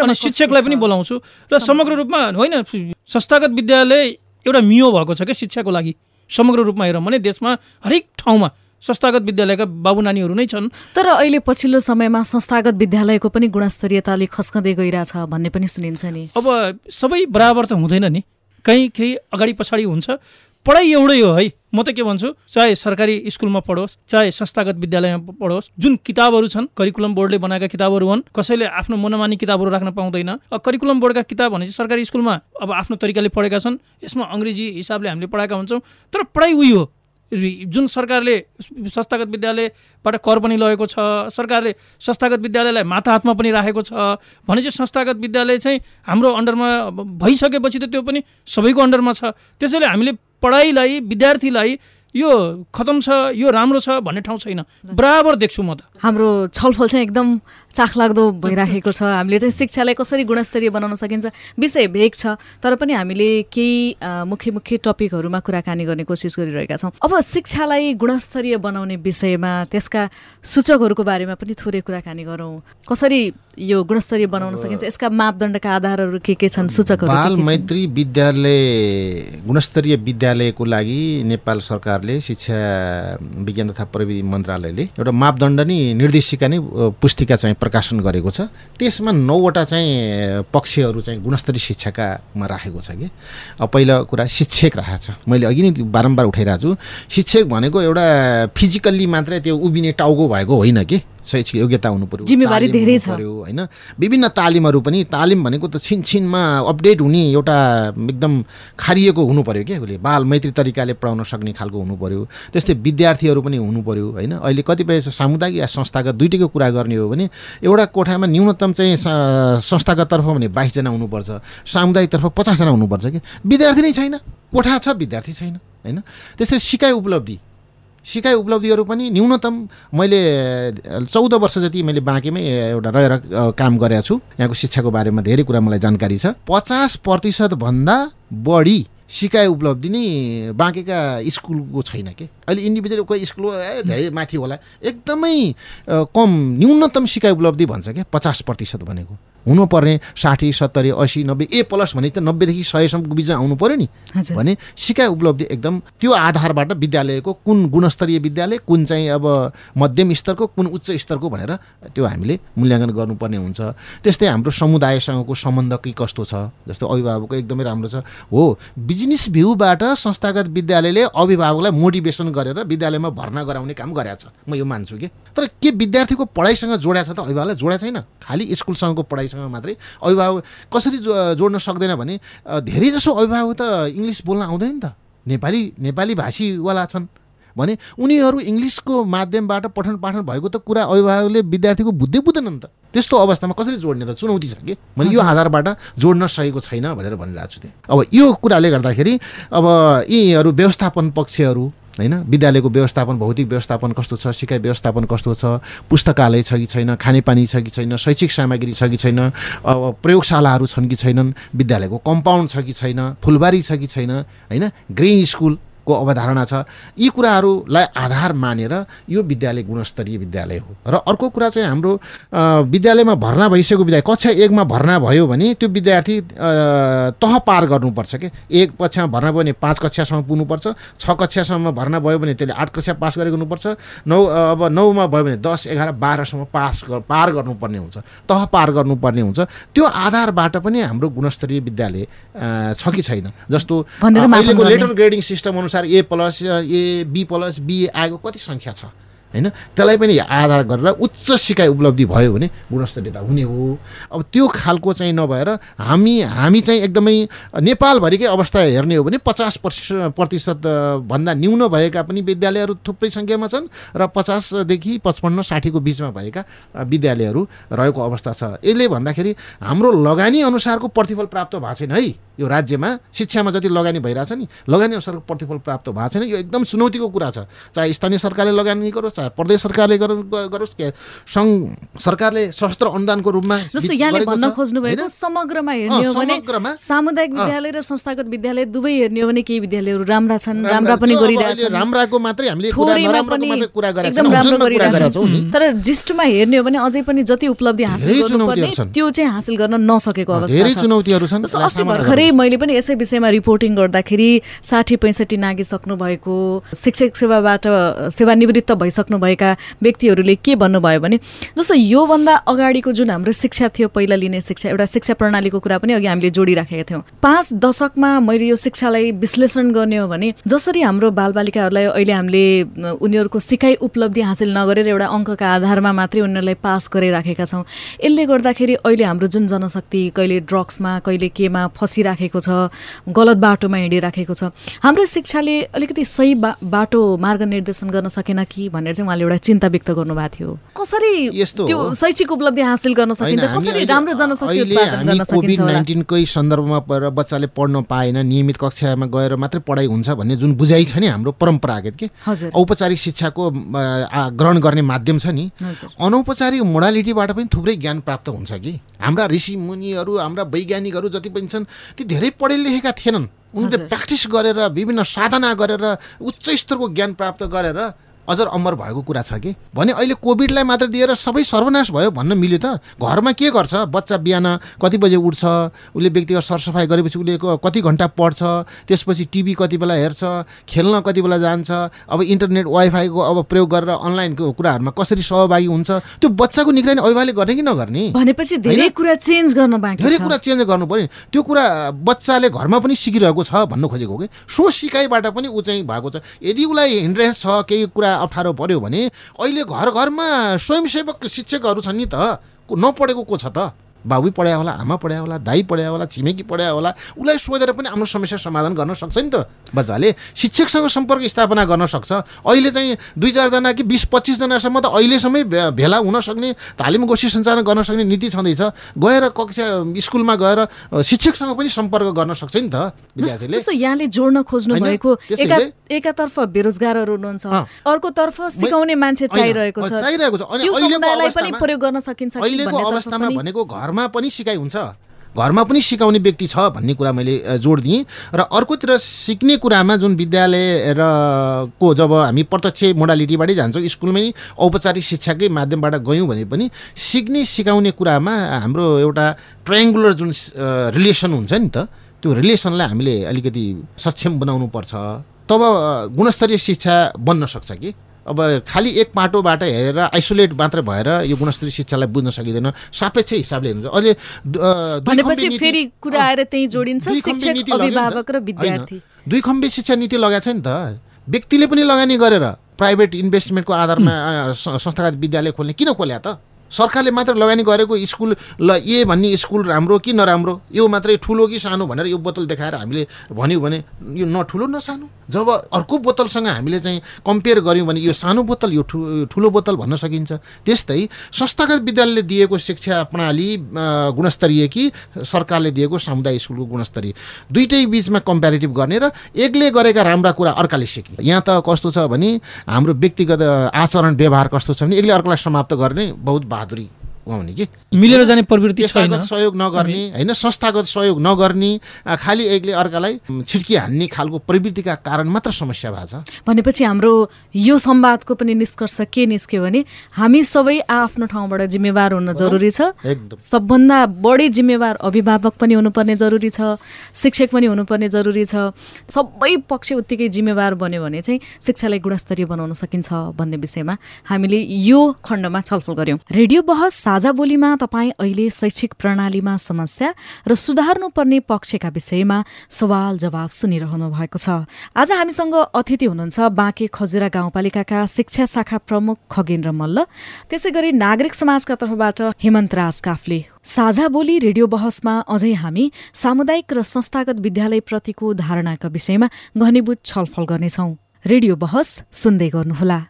C: अनि शिक्षकलाई पनि बोलाउँछु। र समग्र रूपमा होइन संस्थागत विद्यालय एउटा मियो भएको छ क्या शिक्षाको लागि। समग्र रूपमा हेरौँ भने देशमा हरेक ठाउँमा संस्थागत विद्यालयका बाबु नानीहरू नै छन्।
A: तर अहिले पछिल्लो समयमा संस्थागत विद्यालयको पनि गुणस्तरीयताले खस्कँदै गइरहेछ भन्ने पनि सुनिन्छ नि।
C: अब सबै बराबर त हुँदैन नि। कहीँ केही अगाडि पछाडि हुन्छ। पढाइ एउटै हो है। म त के भन्छु चाहे सरकारी स्कुलमा पढोस् चाहे संस्थागत विद्यालयमा पढोस् जुन किताबहरू छन् करिकुलम बोर्डले बनाएका किताबहरू हुन् कसैले आफ्नो मनमानी किताबहरू राख्न पाउँदैन। करिकुलम बोर्डका किताब भनेपछि सरकारी स्कुलमा अब आफ्नो तरिकाले पढेका छन् यसमा अङ्ग्रेजी हिसाबले हामीले पढाएका हुन्छौँ तर पढाइ उही हो। जुन सरकारले संस्थागत विद्यालयबाट कर पनि लगेको छ सरकारले संस्थागत विद्यालयलाई माथा हातमा पनि राखेको छ भने चाहिँ संस्थागत विद्यालय चाहिँ हाम्रो अन्डरमा भइसकेपछि त त्यो पनि सबैको अन्डरमा छ। त्यसैले हामीले पढाइलाई विद्यार्थीलाई यो खतम छ यो राम्रो छ भन्ने ठाउँ छैन। बराबर देख्छु म त।
A: हाम्रो छलफल चाहिँ एकदम चाखलाग्दो भइराखेको छ। हामीले चाहिँ शिक्षालाई कसरी गुणस्तरीय बनाउन सकिन्छ विषय भेग छ तर पनि हामीले केही मुख्य मुख्य टपिकहरूमा कुराकानी गर्ने कोसिस गरिरहेका छौँ। अब शिक्षालाई गुणस्तरीय बनाउने विषयमा त्यसका सूचकहरूको बारेमा पनि थोरै कुराकानी गरौँ। कसरी यो गुणस्तरीय बनाउन सकिन्छ यसका मापदण्डका आधारहरू के के छन् सूचकहरू
B: बाल मैत्री विद्यालय गुणस्तरीय विद्यालयको लागि नेपाल सरकारले शिक्षा विज्ञान तथा प्रविधि मन्त्रालयले एउटा मापदण्ड नि निर्देशिका नै पुस्तिका चाहिँ प्रकाशन गरेको छ। त्यसमा नौवटा चाहिँ पक्षहरू चाहिँ गुणस्तरीय शिक्षाकामा राखेको छ कि। पहिलो कुरा शिक्षक राखेको छ। मैले अघि नै बारम्बार उठाइरहेको छु। शिक्षक भनेको एउटा फिजिकल्ली मात्रै त्यो उभिने टाउको भएको होइन कि। शैक्षिक योग्यता हुनु पऱ्यो
A: जिम्मेवारी धेरै छ।
B: होइन? विभिन्न तालिमहरू पनि तालिम भनेको त छिनछिनमा अपडेट हुने एउटा एकदम खारिएको हुनु पऱ्यो क्या उसले। बाल मैत्री तरिकाले पढाउन सक्ने खालको हुनु पऱ्यो त्यस्तै विद्यार्थीहरू पनि हुनु पऱ्यो होइन? अहिले कतिपय सामुदायिक या संस्थागत दुइटैको कुरा गर्ने हो भने एउटा कोठामा न्यूनतम चाहिँ संस्थागततर्फ भने बाइसजना हुनुपर्छ सामुदायिकतर्फ पचासजना हुनुपर्छ कि विद्यार्थी नै छैन। कोठा छ विद्यार्थी छैन होइन? त्यसरी सिकाइ उपलब्धि। सिकाइ उपलब्धिहरू पनि न्यूनतम मैले चौध वर्ष जति मैले बाँकीमै एउटा रहेर काम गरेको छु यहाँको शिक्षाको बारेमा धेरै कुरा मलाई जानकारी छ। पचास प्रतिशतभन्दा बढी सिकाइ उपलब्धि नै बाँकेका स्कुलको छैन के? अहिले इन्डिभिजुअल कोही स्कुल धेरै माथि होला। एकदमै कम न्यूनतम सिकाइ उपलब्धि भन्छ क्या पचास प्रतिशत भनेको। हुनुपर्ने साठी सत्तरी असी नब्बे ए प्लस भने त नब्बेदेखि सयसम्मको बिचमा आउनु पऱ्यो नि। भने सिकाइ उपलब्धि एकदम त्यो आधारबाट विद्यालयको कुन गुणस्तरीय विद्यालय कुन चाहिँ अब मध्यम स्तरको कुन उच्च स्तरको भनेर त्यो हामीले मूल्याङ्कन गर्नुपर्ने हुन्छ। त्यस्तै हाम्रो समुदायसँगको सम्बन्ध के कस्तो छ? जस्तो अभिभावकको एकदमै राम्रो छ। हो बिजनेस भ्यूबाट संस्थागत विद्यालयले अभिभावकलाई मोटिभेसन गरेर विद्यालयमा भर्ना गराउने काम गरेको छ। म यो मान्छु कि। तर के विद्यार्थीको पढाइसँग जोड्या छ त अभिभावकलाई? जोड्या छैन। खालि स्कुलसँगको पढाइसँग मात्रै अभिभावक कसरी जो जोड्न सक्दैन भने धेरै जसो अभिभावक त इङ्ग्लिस बोल्न आउँदैन नि त। नेपाली नेपाली भाषीवाला छन्। भने उनीहरू इङ्ग्लिसको माध्यमबाट पठन पाठन भएको त कुरा अभिभावकले विद्यार्थीको बुझ्दै बुझ्दैनन् त। त्यस्तो अवस्थामा कसरी जोड्ने त? चुनौती छ कि? मैले यो आधारबाट जोड्न सकेको छैन भनेर भनिरहेको छु त्यहाँ। अब यो कुराले गर्दाखेरि अब यीहरू व्यवस्थापन पक्षहरू होइन? विद्यालयको व्यवस्थापन भौतिक व्यवस्थापन कस्तो छ? सिकाइ व्यवस्थापन कस्तो छ? पुस्तकालय छ कि छैन? खानेपानी छ कि छैन? शैक्षिक सामग्री छ कि छैन? अब प्रयोगशालाहरू छन् कि छैनन्? विद्यालयको कम्पाउन्ड छ कि छैन? फुलबारी छ कि छैन? होइन? ग्रिन स्कुलको अवधारणा छ। यी कुराहरूलाई आधार मानेर यो विद्यालय गुणस्तरीय विद्यालय हो। र अर्को कुरा चाहिँ हाम्रो विद्यालयमा भर्ना भइसकेको विद्यालय कक्षा एकमा भर्ना भयो भने त्यो विद्यार्थी तह पार गर्नुपर्छ कि? एक कक्षामा भर्ना भयो भने पाँच कक्षासम्म पुग्नुपर्छ छ कक्षासम्म भर्ना भयो भने त्यसले आठ कक्षा पास गरेको हुनुपर्छ नौ अब नौमा भयो भने दस एघार बाह्रसम्म पास पार गर्नुपर्ने हुन्छ तह पार गर्नुपर्ने हुन्छ। त्यो आधारबाट पनि हाम्रो गुणस्तरीय विद्यालय छ कि छैन? जस्तो अहिलेको। लेटर ग्रेडिङ सिस्टम अनुसार A plus A B plus B आएको कति सङ्ख्या छ? होइन? त्यसलाई पनि आधार गरेर उच्च सिकाइ उपलब्धि भयो भने गुणस्तरीयता हुने हो। अब त्यो खालको चाहिँ नभएर हामी हामी चाहिँ एकदमै नेपालभरिकै अवस्था हेर्ने हो भने पचास प्रतिशत भन्दा न्यून भएका पनि विद्यालयहरू थुप्रै सङ्ख्यामा छन् र पचासदेखि पचपन्न साठीको बिचमा भएका विद्यालयहरू रहेको अवस्था छ। यसले भन्दाखेरि हाम्रो लगानी अनुसारको प्रतिफल प्राप्त भएको छैन है। यो राज्यमा शिक्षामा जति लगानी भइरहेछ नि लगानी अनुसारको प्रतिफल प्राप्त भएको छैन। यो एकदम चुनौतीको कुरा छ। चाहे स्थानीय सरकारले लगानी गरोस् चाहे प्रदेश सरकारले गरोस् के? सङ्घ सरकारले सशस्त्र अनुदानको रूपमा
A: जस्तो यहाँले भन्न खोज्नु भएको? समग्रमा हेर्ने हो भने सामुदायिक। विद्यालय र संस्थागत विद्यालय दुवै हेर्ने हो भने केही विद्यालयहरू राम्रा छन्
B: राम्रा-
A: पनि गरिरहेछन्
B: राम्राको मात्रै हामीले कुरा
A: तर जिस्टमा हेर्ने हो भने अझै पनि जति उपलब्धि हासिल गर्नुपर्ने। त्यो चाहिँ हासिल गर्न नसकेको अवस्था
B: चुनौतीहरू छन्।
A: अस्ति भर्खरै। मैले पनि यसै विषयमा रिपोर्टिङ गर्दाखेरि साठी पैँसठी नागिसक्नु भएको शिक्षक सेवाबाट सेवानिवृत्त भइसक्नुभएका व्यक्तिहरूले के भन्नुभयो भने जस्तो योभन्दा अगाडिको जुन हाम्रो शिक्षा थियो पहिला लिने शिक्षा एउटा शिक्षा प्रणालीको कुरा पनि अघि हामीले जोडिराखेका थियौँ। पाँच दशकमा मैले यो शिक्षालाई विश्लेषण गर्ने हो भने जसरी हाम्रो बालबालिकाहरूलाई अहिले हामीले उनीहरूको सिकाइ उपलब्धि हासिल नगरेर एउटा अङ्कका आधारमा मात्रै उनीहरूलाई पास गरिराखेका छौँ यसले गर्दाखेरि अहिले हाम्रो जुन जनशक्ति कहिले ड्रग्समा कहिले केमा फसिराखेको छ गलत बाटोमा हिँडिराखेको छ हाम्रो शिक्षाले अलिकति सही बा बाटो मार्ग निर्देशन गर्न सकेन कि भनेर चाहिँ उहाँले एउटा चिन्ता व्यक्त गर्नुभएको थियो। कसरी त्यो। शैक्षिक उपलब्धि हासिल गर्न सकिन्छ? कसरी राम्रो जनशक्ति उत्पादन गर्न सकिन्छ
B: नाइन्टिनकै सन्दर्भमा परेर बच्चाले पढ्न पाएन नियमित कक्षामा गएर मात्रै पढाइ हुन्छ भन्ने जुन बुझाइ छ नि हाम्रो परम्परागत के? औपचारिक शिक्षाको ग्रहण गर्ने माध्यम छ नि। अनौपचारिक मोडालिटीबाट पनि थुप्रै ज्ञान प्राप्त हुन्छ कि? हाम्रा ऋषि मुनिहरू हाम्रा वैज्ञानिकहरू जति पनि छन् ती धेरै पढे लेखेका थिएनन्। उनले। प्र्याक्टिस गरेर विभिन्न साधना गरेर उच्च स्तरको ज्ञान प्राप्त गरेर अझर अमर भएको कुरा छ कि? भने अहिले कोभिडलाई मात्र दिएर सबै सर्वनाश भयो भन्न मिल्यो त। घरमा के गर्छ? बच्चा बिहान कति बजे उठ्छ? उसले व्यक्तिगत सरसफाइ गरेपछि उसले कति घन्टा पढ्छ? त्यसपछि टिभी कति बेला हेर्छ? खेल्न कति बेला जान्छ? अब इन्टरनेट वाइफाईको अब प्रयोग गरेर अनलाइनको कुराहरूमा कसरी सहभागी हुन्छ? त्यो बच्चाको निगरानी अभिभावकले गर्ने कि नगर्ने?
A: भनेपछि धेरै? कुरा चेन्ज गर्न बाँकी
B: धेरै कुरा चेन्ज गर्नु पर्यो। नि। त्यो कुरा बच्चाले घरमा पनि सिकिरहेको छ भन्नु खोजेको हो कि? सो सिकाइबाट पनि ऊ चाहिँ भएको छ। यदि उसलाई हिन्ड्रेस छ केही कुरा अप्ठ्यारो पर्यो भने अहिले घर घरमा स्वयंसेवक शिक्षकहरू छन् नि त। नपढेको को छ त? बाबु पढायो होला आमा पढायो होला दाई पढायो होला छिमेकी पढायो होला उसलाई सोधेर पनि आफ्नो समस्या समाधान गर्न सक्छ नि त। बच्चाले शिक्षकसँग सम्पर्क स्थापना गर्न सक्छ। अहिले चाहिँ दुई चारजना कि बिस पच्चिसजनासम्म त अहिलेसम्मै भेला हुन सक्ने तालिम गोष्ठी सञ्चालन गर्न सक्ने नीति छँदैछ। गएर कक्षा स्कुलमा गएर शिक्षकसँग पनि सम्पर्क गर्न सक्छ नि त। विद्यार्थीले।
A: यहाँले जोड्न खोज्नु भएको एकातर्फ बेरोजगारहरू हुनुहुन्छ। अर्कोतर्फ सिकाउने मान्छे चाहिरहेको छ।
B: चाहिरहेको छ। अहिलेको अवस्थामा-
A: प्रयोग गर्न
B: घरमा पनि सिकाइ हुन्छ। घरमा पनि सिकाउने व्यक्ति छ भन्ने कुरा मैले जोड दिएँ र अर्कोतिर सिक्ने कुरामा जुन विद्यालय र को जब हामी प्रत्यक्ष मोडालिटीबाटै जान्छौँ स्कुलमै औपचारिक शिक्षाकै माध्यमबाट गयौँ भने पनि सिक्ने सिकाउने कुरामा हाम्रो एउटा ट्रायङ्गुलर जुन रिलेसन हुन्छ नि त त्यो रिलेसनलाई हामीले अलिकति सक्षम बनाउनु पर्छ तब गुणस्तरीय शिक्षा बन्न सक्छ कि? अब खालि एक पाटोबाट हेरेर आइसोलेट मात्रै भएर यो गुणस्तरीय शिक्षालाई बुझ्न सकिँदैन। सापेक्ष हिसाबले हेर्नु अहिले
A: भनेपछि फेरि कुरा आएर त्यहीँ जोडिन्छ शिक्षक। अभिभावक र विद्यार्थी।
B: दुई खम्बे शिक्षा नीति लगाएको छ नि त। व्यक्तिले पनि लगानी गरेर प्राइभेट इन्भेस्टमेन्टको आधारमा संस्थागत विद्यालय खोल्ने किन खोल्या त? सरकारले मात्र लगानी गरेको स्कुल ल ए भन्ने स्कुल राम्रो कि नराम्रो? यो मात्रै ठुलो कि सानो भनेर यो बोतल देखाएर हामीले भन्यौँ भने यो न ठुलो न सानो? जब अर्को बोतलसँग हामीले चाहिँ कम्पेयर गऱ्यौँ भने यो सानो बोतल यो ठुलो बोतल भन्न सकिन्छ। त्यस्तै संस्थागत विद्यालयले दिएको शिक्षा प्रणाली गुणस्तरीय कि सरकारले दिएको सामुदायिक स्कुलको गुणस्तरीय। दुइटै बिचमा कम्पेरिटिभ गर्ने र एकले गरेका राम्रा कुरा अर्काले सिक्ने यहाँ त कस्तो छ भने हाम्रो व्यक्तिगत आचरण व्यवहार कस्तो छ भने एकले अर्कालाई समाप्त गर्ने बहुत बहादुरी। उहाँउने कि?
C: मिलेर जाने प्रवृत्ति
B: पेसागत सहयोग नगर्ने होइन संस्थागत सहयोग नगर्ने खालि एकले अर्कालाई छिड्की हान्ने खालको प्रवृत्तिका कारण मात्र समस्या भएको छ।
A: भनेपछि हाम्रो यो संवादको पनि निष्कर्ष के निस्क्यो भने हामी सबै आफ्नो ठाउँबाट जिम्मेवार हुन जरुरी छ। सबभन्दा बढी जिम्मेवार अभिभावक पनि हुनुपर्ने जरुरी छ शिक्षक पनि हुनुपर्ने जरुरी छ। सबै पक्ष उत्तिकै जिम्मेवार बन्यो भने चाहिँ शिक्षालाई गुणस्तरीय बनाउन सकिन्छ भन्ने विषयमा हामीले यो खण्डमा छलफल गऱ्यौँ। रेडियो बहस साझा बोलीमा तपाईँ अहिले शैक्षिक प्रणालीमा समस्या र सुधार्नुपर्ने पक्षका विषयमा सवाल जवाब सुनिरहनु भएको छ। आज हामीसँग अतिथि हुनुहुन्छ बाँके खजुरा गाउँपालिकाका शिक्षा शाखा प्रमुख खगेन्द्र मल्ल। त्यसै गरी नागरिक समाजका तर्फबाट हेमन्त राज काफले। साझा बोली रेडियो बहसमा अझै हामी सामुदायिक र संस्थागत विद्यालयप्रतिको धारणाका विषयमा घनीभूत छलफल गर्नेछौँ। रेडियो बहस सुन्दै गर्नुहोला।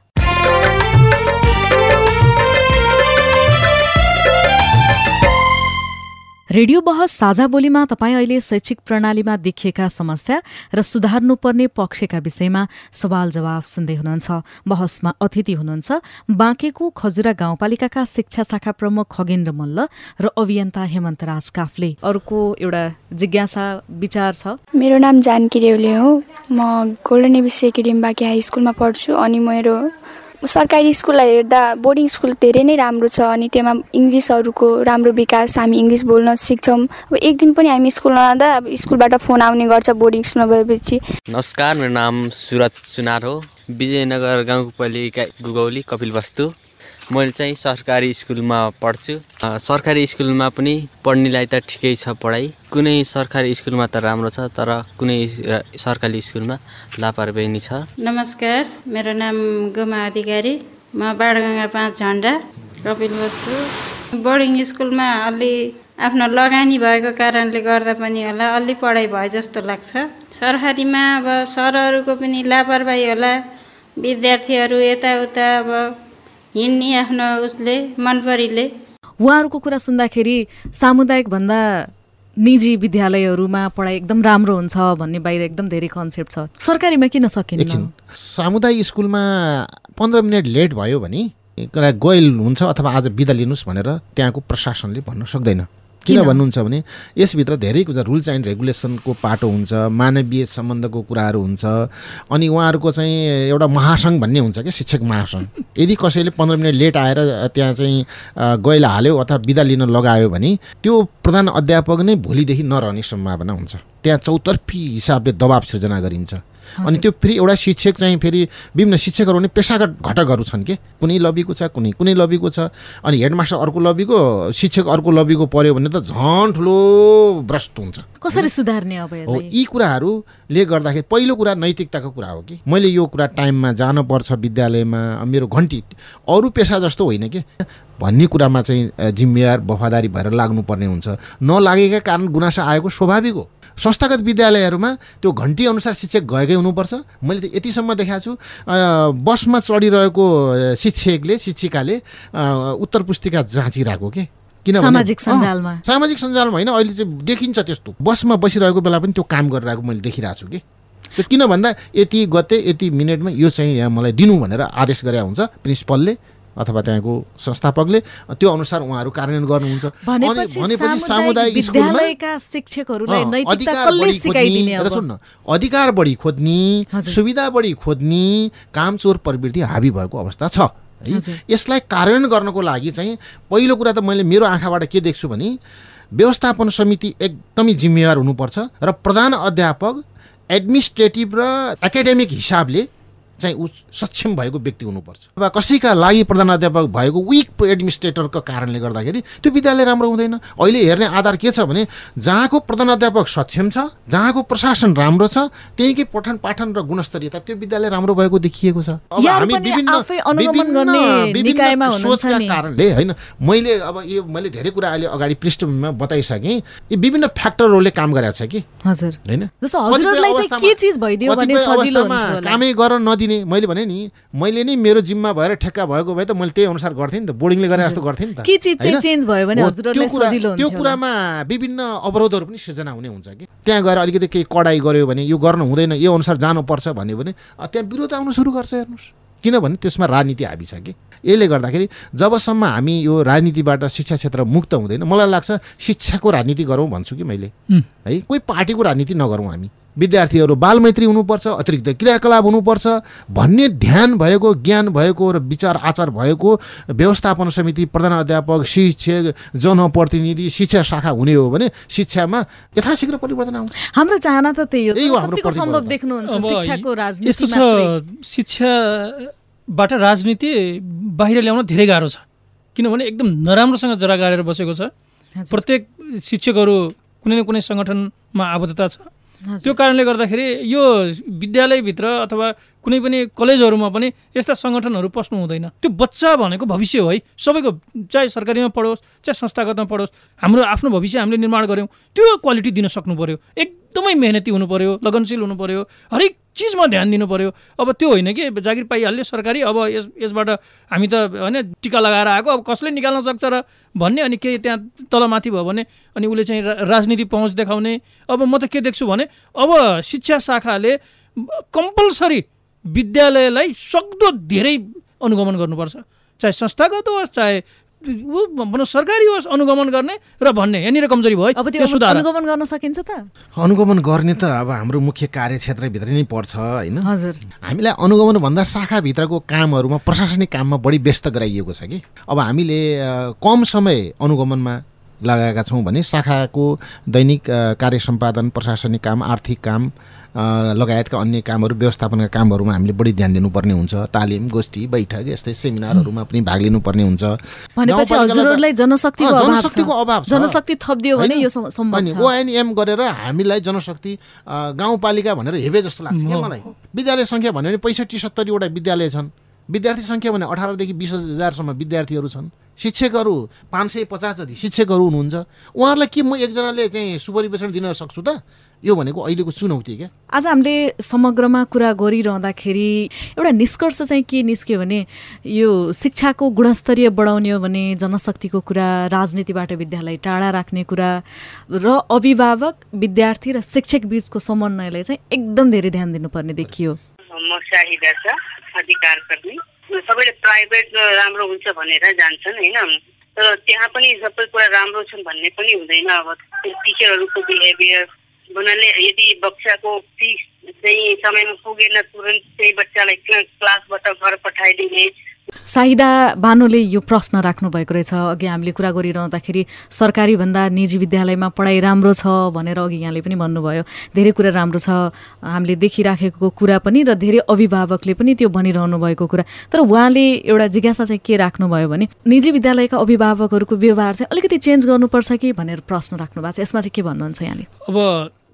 A: रेडियो बहस साझा बोलीमा तपाईँ अहिले शैक्षिक प्रणालीमा देखिएका समस्या र सुधार्नुपर्ने पक्षका विषयमा सवाल जवाफ सुन्दै हुनुहुन्छ। बहसमा अतिथि हुनुहुन्छ बाँकेको खजुरा गाउँपालिकाका शिक्षा शाखा प्रमुख खगेन्द्र मल्ल र अभियन्ता हेमन्त राज काफले। अर्को एउटा जिज्ञासा विचार छ।
I: मेरो नाम जानकी रेउले हो। म गोल्डन एबिसी एकाडेमी बाँकी हाई स्कुलमा पढ्छु अनि मेरो सरकारी स्कुललाई हेर्दा बोर्डिङ स्कुल धेरै नै राम्रो छ अनि त्यसमा इङ्ग्लिसहरूको राम्रो विकास हामी इङ्ग्लिस बोल्न सिक्छौँ। अब एक दिन पनि हामी स्कुल नआउँदा अब स्कुलबाट फोन आउने गर्छ बोर्डिङ स्कुलमा भएपछि।
D: नमस्कार मेरो नाम सुरज सुनार हो। विजयनगर गाउँपालिका गुगौली कपिल वस्तु मैले चाहिँ सरकारी स्कुलमा पढ्छु। सरकारी स्कुलमा पनि पढ्नेलाई त ठिकै छ पढाइ। कुनै सरकारी स्कुलमा त राम्रो छ तर कुनै सरकारी स्कुलमा लापरवाही छ।
J: नमस्कार मेरो नाम गोमा अधिकारी। म बाडगङ्गा पाँच झन्डा कपिल वस्तु। बोर्डिङ स्कुलमा अलि आफ्नो लगानी भएको कारणले गर्दा पनि होला अलि पढाइ भयो जस्तो लाग्छ। सरकारीमा अब सरहरूको पनि लापरवाही होला। विद्यार्थीहरू यताउता अब हिँड्ने आफ्नो उसले मनपरीले।
A: उहाँहरूको कुरा सुन्दाखेरि सामुदायिक भन्दा निजी विद्यालयहरूमा पढाइ एकदम राम्रो हुन्छ भन्ने बाहिर एकदम धेरै कन्सेप्ट छ। सरकारीमा किन सकिन्न?
B: एकछिन सामुदायिक स्कुलमा पन्ध्र मिनट लेट भयो भने कसलाई गइल हुन्छ अथवा आज बिदा लिनुहोस् भनेर त्यहाँको प्रशासनले भन्न सक्दैन। किन? भन्नुहुन्छ भने यसभित्र धेरै कुरा रुल्स एन्ड रेगुलेसनको पाटो हुन्छ मानवीय सम्बन्धको कुराहरू हुन्छ अनि उहाँहरूको चाहिँ एउटा महासङ्घ भन्ने हुन्छ क्या शिक्षक महासङ्घ। यदि कसैले पन्ध्र मिनट लेट आएर त्यहाँ चाहिँ गैला हाल्यो अथवा बिदा लिन लगायो भने त्यो प्रधान अध्यापक नै भोलिदेखि नरहने सम्भावना हुन्छ। त्यहाँ चौतर्फी हिसाबले दबाब सिर्जना गरिन्छ। अनि त्यो फेरि एउटा शिक्षक चाहिँ फेरि विभिन्न शिक्षकहरू पनि पेसागत घटकहरू छन् कि? कुनै लबीको छ कुनै कुनै लबीको छ। अनि हेडमास्टर अर्को लबीको शिक्षक अर्को लबीको पऱ्यो भने त झन् ठुलो भ्रष्ट हुन्छ।
A: कसरी सुधार्ने अब
B: हो यी कुराहरूले गर्दाखेरि पहिलो कुरा नैतिकताको कुरा हो कि? मैले यो कुरा टाइममा जानुपर्छ विद्यालयमा मेरो घन्टी अरू पेसा जस्तो होइन कि? भन्ने कुरामा चाहिँ जिम्मेवार वफादारी भएर लाग्नुपर्ने हुन्छ। नलागेका कारण गुनासो आएको स्वाभाविक हो। संस्थागत विद्यालयहरूमा त्यो घन्टी अनुसार शिक्षक गएकै हुनुपर्छ। मैले त यतिसम्म देखाएको छु। बसमा चढिरहेको शिक्षकले शिक्षिकाले उत्तर पुस्तिका जाँचिरहेको के? किनभने
A: सामाजिक सञ्जालमा।
B: सामाजिक सञ्जालमा होइन अहिले चाहिँ देखिन्छ त्यस्तो। बसमा बसिरहेको बेला पनि त्यो काम गरिरहेको मैले देखिरहेको छु कि? त्यो किन भन्दा यति गते यति मिनटमा यो चाहिँ यहाँ मलाई दिनु भनेर आदेश गरे हुन्छ प्रिन्सिपलले। अथवा त्यहाँको संस्थापकले त्यो अनुसार उहाँहरू कार्यान्वयन गर्नुहुन्छ
A: भनेपछि सामुदायिक विद्यालयका शिक्षकहरूलाई नैतिकता
B: अधिकार
A: कसले
B: बढी
A: सिकाइदिने
B: खोज्ने,
A: अब
B: अधिकार बढी। सुविधा बढी खोज्ने कामचोर प्रवृत्ति हाबी भएको अवस्था छ है। यसलाई कार्यान्वयन गर्नको लागि चाहिँ पहिलो कुरा त मैले मेरो आँखाबाट के देख्छु भने व्यवस्थापन समिति एकदमै जिम्मेवार हुनुपर्छ र प्रधान अध्यापक एडमिनिस्ट्रेटिभ र एकाडेमिक हिसाबले चाहिँ ऊ सक्षम भएको व्यक्ति हुनुपर्छ। अथवा कसैका लागि प्रधान अध्यापक भएको विक एडमिनिस्ट्रेटरको कारणले गर्दाखेरि त्यो विद्यालय राम्रो हुँदैन। अहिले हेर्ने आधार के छ भने जहाँको प्रधान अध्यापक सक्षम छ जहाँको प्रशासन राम्रो छ त्यहीँकै पठन पाठन र गुणस्तरीयता त्यो विद्यालय राम्रो भएको देखिएको छ। अब हामी विभिन्न सोचका। कारणले होइन मैले अब यो मैले धेरै कुरा अहिले अगाडि पृष्ठभूमिमा बताइसकेँ। यी विभिन्न फ्याक्टरहरूले काम गरेको छ कि?
A: हजुर।
B: होइन? कामै गर्न नदिने मैले भने नि मैले नि मेरो जिम्मा भएर ठेक्का भएको भए त मैले त्यही अनुसार गर्थेँ नि त बोर्डिङले गरे जस्तो गर्थेँ नि त।
A: के चिज चाहिँ
B: होइन?
A: चेन्ज भयो भने
B: त्यो कुरा- त्यो। कुरामा विभिन्न अवरोधहरू पनि सिर्जना हुने हुन्छ कि। त्यहाँ गएर अलिकति केही कडाइ गर्यो भने यो गर्नु हुँदैन यो अनुसार जानुपर्छ भन्यो भने त्यहाँ विरोध आउनु सुरु गर्छ हेर्नुहोस्। किनभने त्यसमा राजनीति हाबी छ कि। यसले गर्दाखेरि जबसम्म हामी यो राजनीतिबाट शिक्षा क्षेत्र मुक्त हुँदैन मलाई लाग्छ शिक्षाको राजनीति गरौँ भन्छु कि मैले।
C: हुँ।
B: कोही पार्टीको राजनीति नगरौँ हामी। विद्यार्थीहरू बालमैत्री हुनुपर्छ अतिरिक्त क्रियाकलाप हुनुपर्छ भन्ने ध्यान भएको ज्ञान भएको र विचार आचार भएको व्यवस्थापन समिति प्रधान अध्यापक शिक्षक जनप्रतिनिधि शिक्षा शाखा हुने हो भने शिक्षामा यथाशीघ्र परिवर्तन आउँछ।
A: हाम्रो चाहना त त्यही हो।
B: हाम्रो
A: शिक्षाको
C: यस्तो
A: राजनीति
C: छ
A: मात्रै
C: शिक्षाबाट राजनीति बाहिर ल्याउन धेरै गाह्रो छ। किनभने एकदम नराम्रोसँग जरा गाडेर बसेको छ। प्रत्येक शिक्षकहरू कुनै न कुनै सङ्गठनमा आबद्धता छ। त्यो कारणले गर्दाखेरि यो विद्यालयभित्र अथवा कुनै पनि कलेजहरूमा पनि यस्ता सङ्गठनहरू पस्नु हुँदैन। त्यो बच्चा भनेको भविष्य हो है। सबैको चाहे सरकारीमा पढोस् चाहे संस्थागतमा पढोस् हाम्रो आफ्नो भविष्य हामीले निर्माण गऱ्यौँ त्यो क्वालिटी दिन सक्नु पऱ्यो एकदमै मेहनती हुनु पऱ्यो लगनशील हुनु पऱ्यो हरेक चिजमा ध्यान दिनु पऱ्यो अब त्यो होइन कि जागिर पाइहाल्यो सरकारी अब यस यसबाट हामी त होइन टिका लगाएर आएको अब कसले निकाल्न सक्छ र भन्ने अनि केही त्यहाँ तलमाथि भयो भने अनि उसले चाहिँ राजनीति पहुँच देखाउने। अब म त के देख्छु भने अब शिक्षा शाखाले कम्पलसरी विद्यालयलाई सक्दो धेरै अनुगमन गर्नुपर्छ। चाहे संस्थागत होस् चाहे ऊ भनौँ सरकारी होस् अनुगमन गर्ने र भन्ने यहाँनिर कमजोरी भयो है,
A: अब त्यो अनुगमन गर्न सकिन्छ त?
B: अनुगमन गर्ने त अब हाम्रो मुख्य कार्यक्षेत्रभित्र नै पर्छ होइन?
A: हजुर।
B: हामीलाई अनुगमन भन्दा शाखाभित्रको कामहरूमा प्रशासनिक काममा बढी व्यस्त गराइएको छ कि? अब हामीले कम समय अनुगमनमा लगाएका छौँ भने शाखाको दैनिक कार्य सम्पादन प्रशासनिक काम आर्थिक काम लगायतका अन्य कामहरू व्यवस्थापनका कामहरूमा हामीले बढी ध्यान दिनुपर्ने हुन्छ। तालिम गोष्ठी बैठक यस्तै सेमिनारहरूमा पनि भाग लिनुपर्ने हुन्छ।
A: भनेपछि हजुरहरूलाई जनशक्तिको
B: जनशक्तिको
A: छ।
B: अभाव
A: जनशक्ति थपिदियो भने? यो
B: ओएनएम गरेर हामीलाई जनशक्ति गाउँपालिका भनेर हेबे जस्तो लाग्छ क्या। मलाई। विद्यालय सङ्ख्या भन्यो भने पैँसठी सत्तरीवटा विद्यालय छन्। विद्यार्थी सङ्ख्या भने अठारदेखि बिस हजारसम्म विद्यार्थीहरू छन्। शिक्षकहरू पाँच सय पचास जति शिक्षकहरू हुनुहुन्छ। उहाँहरूलाई के म एकजनाले चाहिँ सुपरिवेशन दिन सक्छु त? यो भनेको अहिलेको चुनौती क्या
A: आज हामीले समग्रमा कुरा गरिरहँदाखेरि एउटा निष्कर्ष चाहिँ के निस्क्यो भने यो शिक्षाको गुणस्तरीय बढाउने हो भने जनशक्तिको कुरा राजनीतिबाट विद्यालय टाढा राख्ने कुरा र अभिभावक विद्यार्थी र शिक्षक बीचको समन्वयलाई चाहिँ एकदम धेरै ध्यान दिनुपर्ने देखियो।
K: म छ अधिकार कर्मी सबैले प्राइभेट राम्रो हुन्छ भनेर जान्छन् होइन? तर त्यहाँ पनि सबै कुरा राम्रो छन् भन्ने पनि हुँदैन अब। टिचरहरूको बिहेभियर भन्नाले यदि बच्चाको फिस चाहिँ समयमा पुगेन तुरन्त त्यही बच्चालाई क्ला- क्लासबाट घर पठाइदिने
A: साहिदा बानुले यो प्रश्न राख्नु भएको रहेछ अघि हामीले कुरा गरिरहँदाखेरि सरकारी भन्दा निजी विद्यालयमा पढाइ राम्रो छ भनेर अघि यहाँले पनि भन्नुभयो धेरै कुरा राम्रो छ हामीले देखिराखेको कुरा पनि र धेरै अभिभावकले पनि त्यो भनिरहनु भएको कुरा तर उहाँले एउटा जिज्ञासा चाहिँ के राख्नुभयो भने निजी विद्यालयका अभिभावकहरूको व्यवहार चाहिँ अलिकति चेन्ज गर्नुपर्छ कि भनेर प्रश्न राख्नु भएको छ यसमा चाहिँ के भन्नुहुन्छ यहाँले
C: अब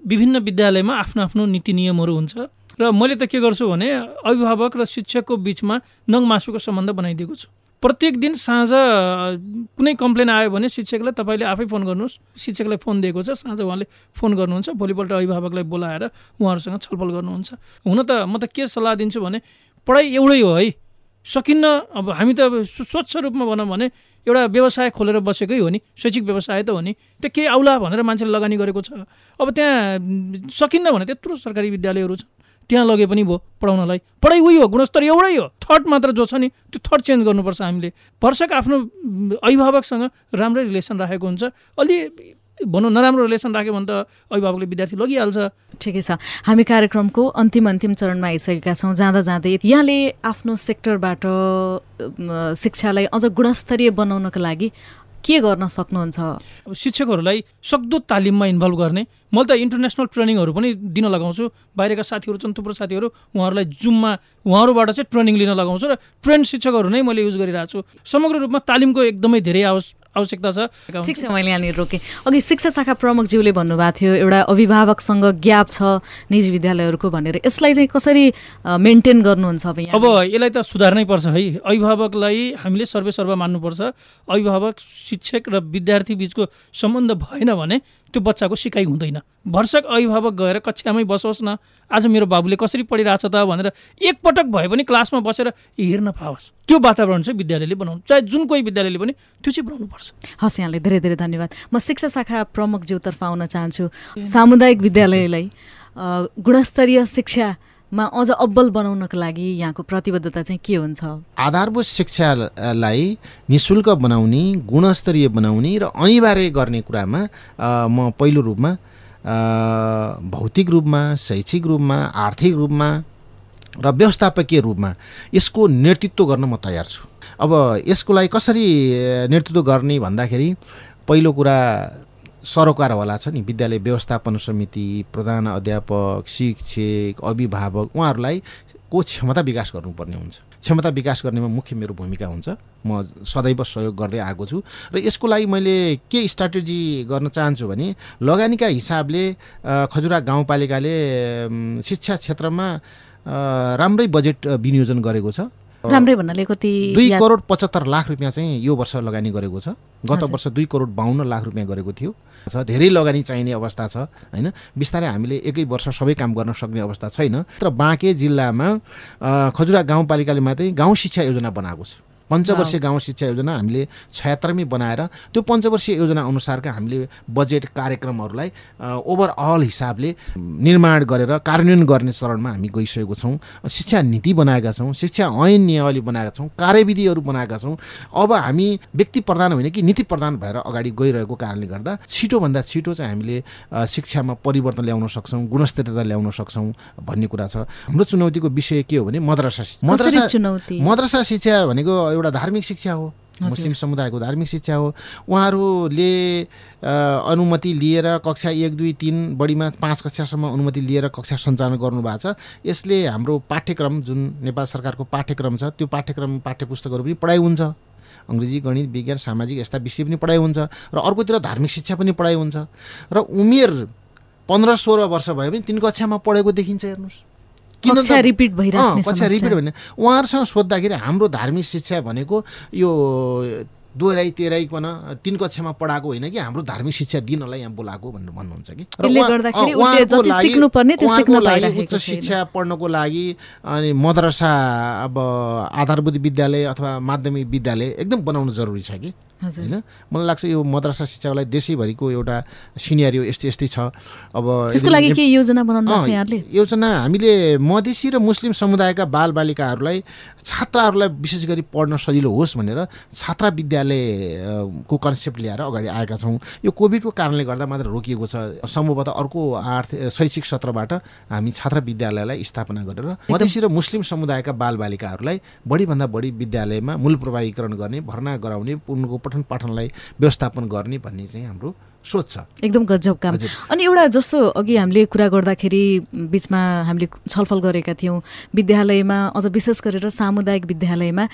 C: विभिन्न विद्यालयमा आफ्नो आफ्नो नीति नियमहरू हुन्छ। र मैले त के गर्छु भने अभिभावक र शिक्षकको बिचमा नङ मासुको सम्बन्ध बनाइदिएको छु। प्रत्येक दिन साँझ कुनै कम्प्लेन आयो भने शिक्षकलाई तपाईँले आफै फोन गर्नुहोस्। शिक्षकलाई फोन दिएको छ साँझ उहाँले फोन गर्नुहुन्छ भोलिपल्ट अभिभावकलाई बोलाएर उहाँहरूसँग छलफल गर्नुहुन्छ। हुन त म त के सल्लाह दिन्छु भने पढाइ एउटै हो है। सकिन्न। अब हामी त स्वच्छ रूपमा भनौँ भने एउटा व्यवसाय खोलेर बसेकै हो नि शैक्षिक व्यवसाय त हो नि त्यो केही आउला भनेर मान्छेले लगानी गरेको छ। अब त्यहाँ सकिन्न भने त्यत्रो सरकारी विद्यालयहरू छन्। त्यहाँ लगे पनि भयो पढाउनलाई। पढाइ उही हो गुणस्तर एउटै हो। थर्ड मात्र जो छ नि त्यो थर्ड चेन्ज गर्नुपर्छ हामीले। भर्सक आफ्नो अभिभावकसँग राम्रै रिलेसन राखेको हुन्छ। अलि भनौँ नराम्रो रिलेसन राख्यो भने त अभिभावकले विद्यार्थी लगिहाल्छ।
A: ठिकै छ। हामी कार्यक्रमको अन्तिम अन्तिम चरणमा आइसकेका छौँ। जाँदा जाँदै यहाँले आफ्नो सेक्टरबाट शिक्षालाई अझ गुणस्तरीय बनाउनको लागि के गर्न सक्नुहुन्छ?
C: अब शिक्षकहरूलाई सक्दो तालिममा इन्भल्भ गर्ने मैले त इन्टरनेसनल ट्रेनिङहरू पनि दिन लगाउँछु। बाहिरका साथीहरू छन् थुप्रो साथीहरू उहाँहरूलाई जुममा उहाँहरूबाट चाहिँ ट्रेनिङ लिन लगाउँछु र ट्रेन्ड शिक्षकहरू नै मैले युज गरिरहेको छु। समग्र रूपमा तालिमको एकदमै धेरै आवश्यक आवश्यकता छ।
A: ठिक छ मैले यहाँनिर रोकेँ। अघि शिक्षा शाखा प्रमुखज्यूले भन्नुभएको थियो एउटा अभिभावकसँग ग्याप छ निजी विद्यालयहरूको भनेर। यसलाई चाहिँ कसरी मेन्टेन गर्नुहुन्छ अब
C: अब यसलाई त सुधार्नै पर्छ है। अभिभावकलाई हामीले सर्वे सर्व मान्नुपर्छ। अभिभावक शिक्षक र विद्यार्थी बिचको सम्बन्ध भएन भने त्यो बच्चाको सिकाइ हुँदैन। भर्सक अभिभावक गएर कक्षामै बसोस् न। आज मेरो बाबुले कसरी पढिरहेछ त भनेर एकपटक भए पनि क्लासमा बसेर हेर्न पाओस्। त्यो वातावरण चाहिँ विद्यालयले बनाउनु चाहे जुन कोही विद्यालयले पनि त्यो चाहिँ बनाउनुपर्छ।
A: हस् यहाँले धेरै धेरै धन्यवाद। म शिक्षा शाखा प्रमुखज्यूतर्फ आउन चाहन्छु। सामुदायिक विद्यालयलाई गुणस्तरीय शिक्षा मा अझ अब्बल बनाउनको लागि यहाँको प्रतिबद्धता चाहिँ के हुन्छ?
B: आधारभूत शिक्षालाई नि शुल्क बनाउने गुणस्तरीय बनाउने र अनिवार्य गर्ने कुरामा म पहिलो रूपमा भौतिक रूपमा शैक्षिक रूपमा आर्थिक रूपमा र व्यवस्थापकीय रूपमा यसको नेतृत्व गर्न म तयार छु। अब यसको लागि कसरी नेतृत्व गर्ने भन्दाखेरि पहिलो कुरा सरोकारवाला छ नि विद्यालय व्यवस्थापन समिति प्रधान अध्यापक शिक्षक अभिभावक उहाँहरूलाई को क्षमता विकास गर्नुपर्ने हुन्छ? क्षमता विकास गर्नेमा मुख्य मेरो भूमिका हुन्छ। म सदैव सहयोग गर्दै आएको छु र यसको लागि मैले के स्ट्राटेजी गर्न चाहन्छु भने लगानीका हिसाबले खजुरा गाउँपालिकाले शिक्षा क्षेत्रमा राम्रै बजेट विनियोजन गरेको छ।
A: राम्रै भन्नाले कति
B: दुई करोड पचहत्तर लाख रुपियाँ चाहिँ यो वर्ष लगानी गरेको छ। गत वर्ष दुई करोड बाहन्न लाख रुपियाँ गरेको थियो। छ धेरै लगानी चाहिने अवस्था छ होइन? बिस्तारै हामीले एकै वर्ष सबै काम गर्न सक्ने अवस्था छैन। तर बाँके जिल्लामा खजुरा गाउँपालिकाले मात्रै गाउँ शिक्षा योजना बनाएको छ। पञ्चवर्षीय गाउँ शिक्षा योजना हामीले छयत्तरमै बनाएर त्यो पञ्चवर्षीय योजना अनुसारका हामीले बजेट कार्यक्रमहरूलाई ओभरअल हिसाबले निर्माण गरेर कार्यान्वयन गर्ने चरणमा हामी गइसकेको छौँ। शिक्षा नीति बनाएका छौँ शिक्षा ऐन नियमावली बनाएका छौँ कार्यविधिहरू बनाएका छौँ। अब हामी व्यक्ति प्रधान होइन कि नीति प्रधान भएर अगाडि गइरहेको कारणले गर्दा छिटोभन्दा छिटो चाहिँ हामीले शिक्षामा परिवर्तन ल्याउन सक्छौँ गुणस्तरीयता ल्याउन सक्छौँ भन्ने कुरा छ। हाम्रो चुनौतीको विषय के हो भने मद्रसा
A: मद्रसा
B: मद्रसा शिक्षा भनेको एउटा धार्मिक शिक्षा हो मुस्लिम समुदायको धार्मिक शिक्षा हो। उहाँहरूले अनुमति लिएर कक्षा एक दुई तिन बढीमा पाँच कक्षासम्म अनुमति लिएर कक्षा सञ्चालन गर्नुभएको छ। यसले हाम्रो पाठ्यक्रम जुन नेपाल सरकारको पाठ्यक्रम छ त्यो पाठ्यक्रम पाठ्यपुस्तकहरू पनि पढाइ हुन्छ। अङ्ग्रेजी गणित विज्ञान सामाजिक यस्ता विषय पनि पढाइ हुन्छ र अर्कोतिर धार्मिक शिक्षा पनि पढाइ हुन्छ। र उमेर पन्ध्र सोह्र वर्ष भयो भने तिन कक्षामा पढेको देखिन्छ हेर्नुहोस्।
A: रिपिट भइरहेको
B: कक्षा रिपिट भने उहाँहरूसँग सोद्धाखेरि हाम्रो धार्मिक शिक्षा भनेको यो दोहोऱ्याइ तेह्राइकन तिन कक्षामा पढाएको होइन कि हाम्रो धार्मिक शिक्षा दिनलाई यहाँ बोलाएको भनेर भन्नुहुन्छ कि। उहाँको लागि उच्च शिक्षा पढ्नको लागि अनि मद्रसा अब आधारभूत विद्यालय अथवा माध्यमिक विद्यालय एकदम बनाउनु जरुरी छ कि। होइन? मलाई लाग्छ यो मद्रसा शिक्षालाई देशैभरिको एउटा सिनियरियो यस्तै यस्तै छ। अब
A: यसको लागि के योजना बनाउनु
B: योजना हामीले मधेसी र मुस्लिम समुदायका बालबालिकाहरूलाई छात्राहरूलाई विशेष गरी पढ्न सजिलो होस् भनेर छात्रा विद्यालय विद्यालय को कन्सेप्ट ल्याएर अगाडि आएका छौँ। यो कोभिडको कारणले गर्दा मात्र रोकिएको छ। सम्भवतः अर्को आर्थिक शैक्षिक सत्रबाट हामी छात्र विद्यालयलाई स्थापना गरेर मधेसी र मुस्लिम समुदायका बालबालिकाहरूलाई बढीभन्दा बढी विद्यालयमा मूल प्रभावीकरण गर्ने भर्ना गराउने उनको पठन पाठनलाई व्यवस्थापन गर्ने भन्ने चाहिँ हाम्रो सोच छ।
A: एकदम गजब काम। अनि एउटा जस्तो अघि हामीले कुरा गर्दाखेरि बिचमा हामीले छलफल गरेका थियौँ विद्यालयमा अझ विशेष गरेर सामुदायिक विद्यालयमा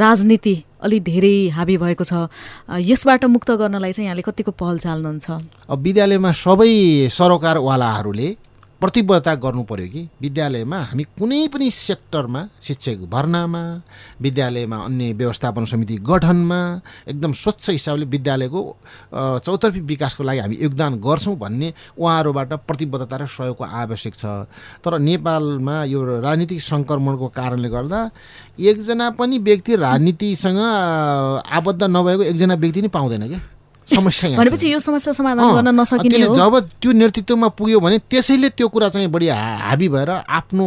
A: राजनीति अलि धेरै हाबी भएको छ। यसबाट मुक्त गर्नलाई चाहिँ यहाँले कतिको पहल चाल्नुहुन्छ?
B: अब विद्यालयमा सबै सरोकारवालाहरूले प्रतिबद्धता गर्नु पऱ्यो कि? विद्यालयमा हामी कुनै पनि सेक्टरमा शिक्षक भर्नामा विद्यालयमा अन्य व्यवस्थापन समिति गठनमा एकदम स्वच्छ हिसाबले विद्यालयको चौतर्फी विकासको लागि हामी योगदान गर्छौँ भन्ने उहाँहरूबाट प्रतिबद्धता र सहयोगको आवश्यक छ। तर नेपालमा यो राजनीतिक सङ्क्रमणको कारणले गर्दा एकजना पनि व्यक्ति राजनीतिसँग आबद्ध नभएको एकजना व्यक्ति नै पाउँदैन क्या समस्या
A: भनेपछि यो समस्या समाधान गर्न नसकिने
B: हो। जब त्यो नेतृत्वमा पुग्यो भने त्यसैले त्यो कुरा चाहिँ बढी हाबी भएर आफ्नो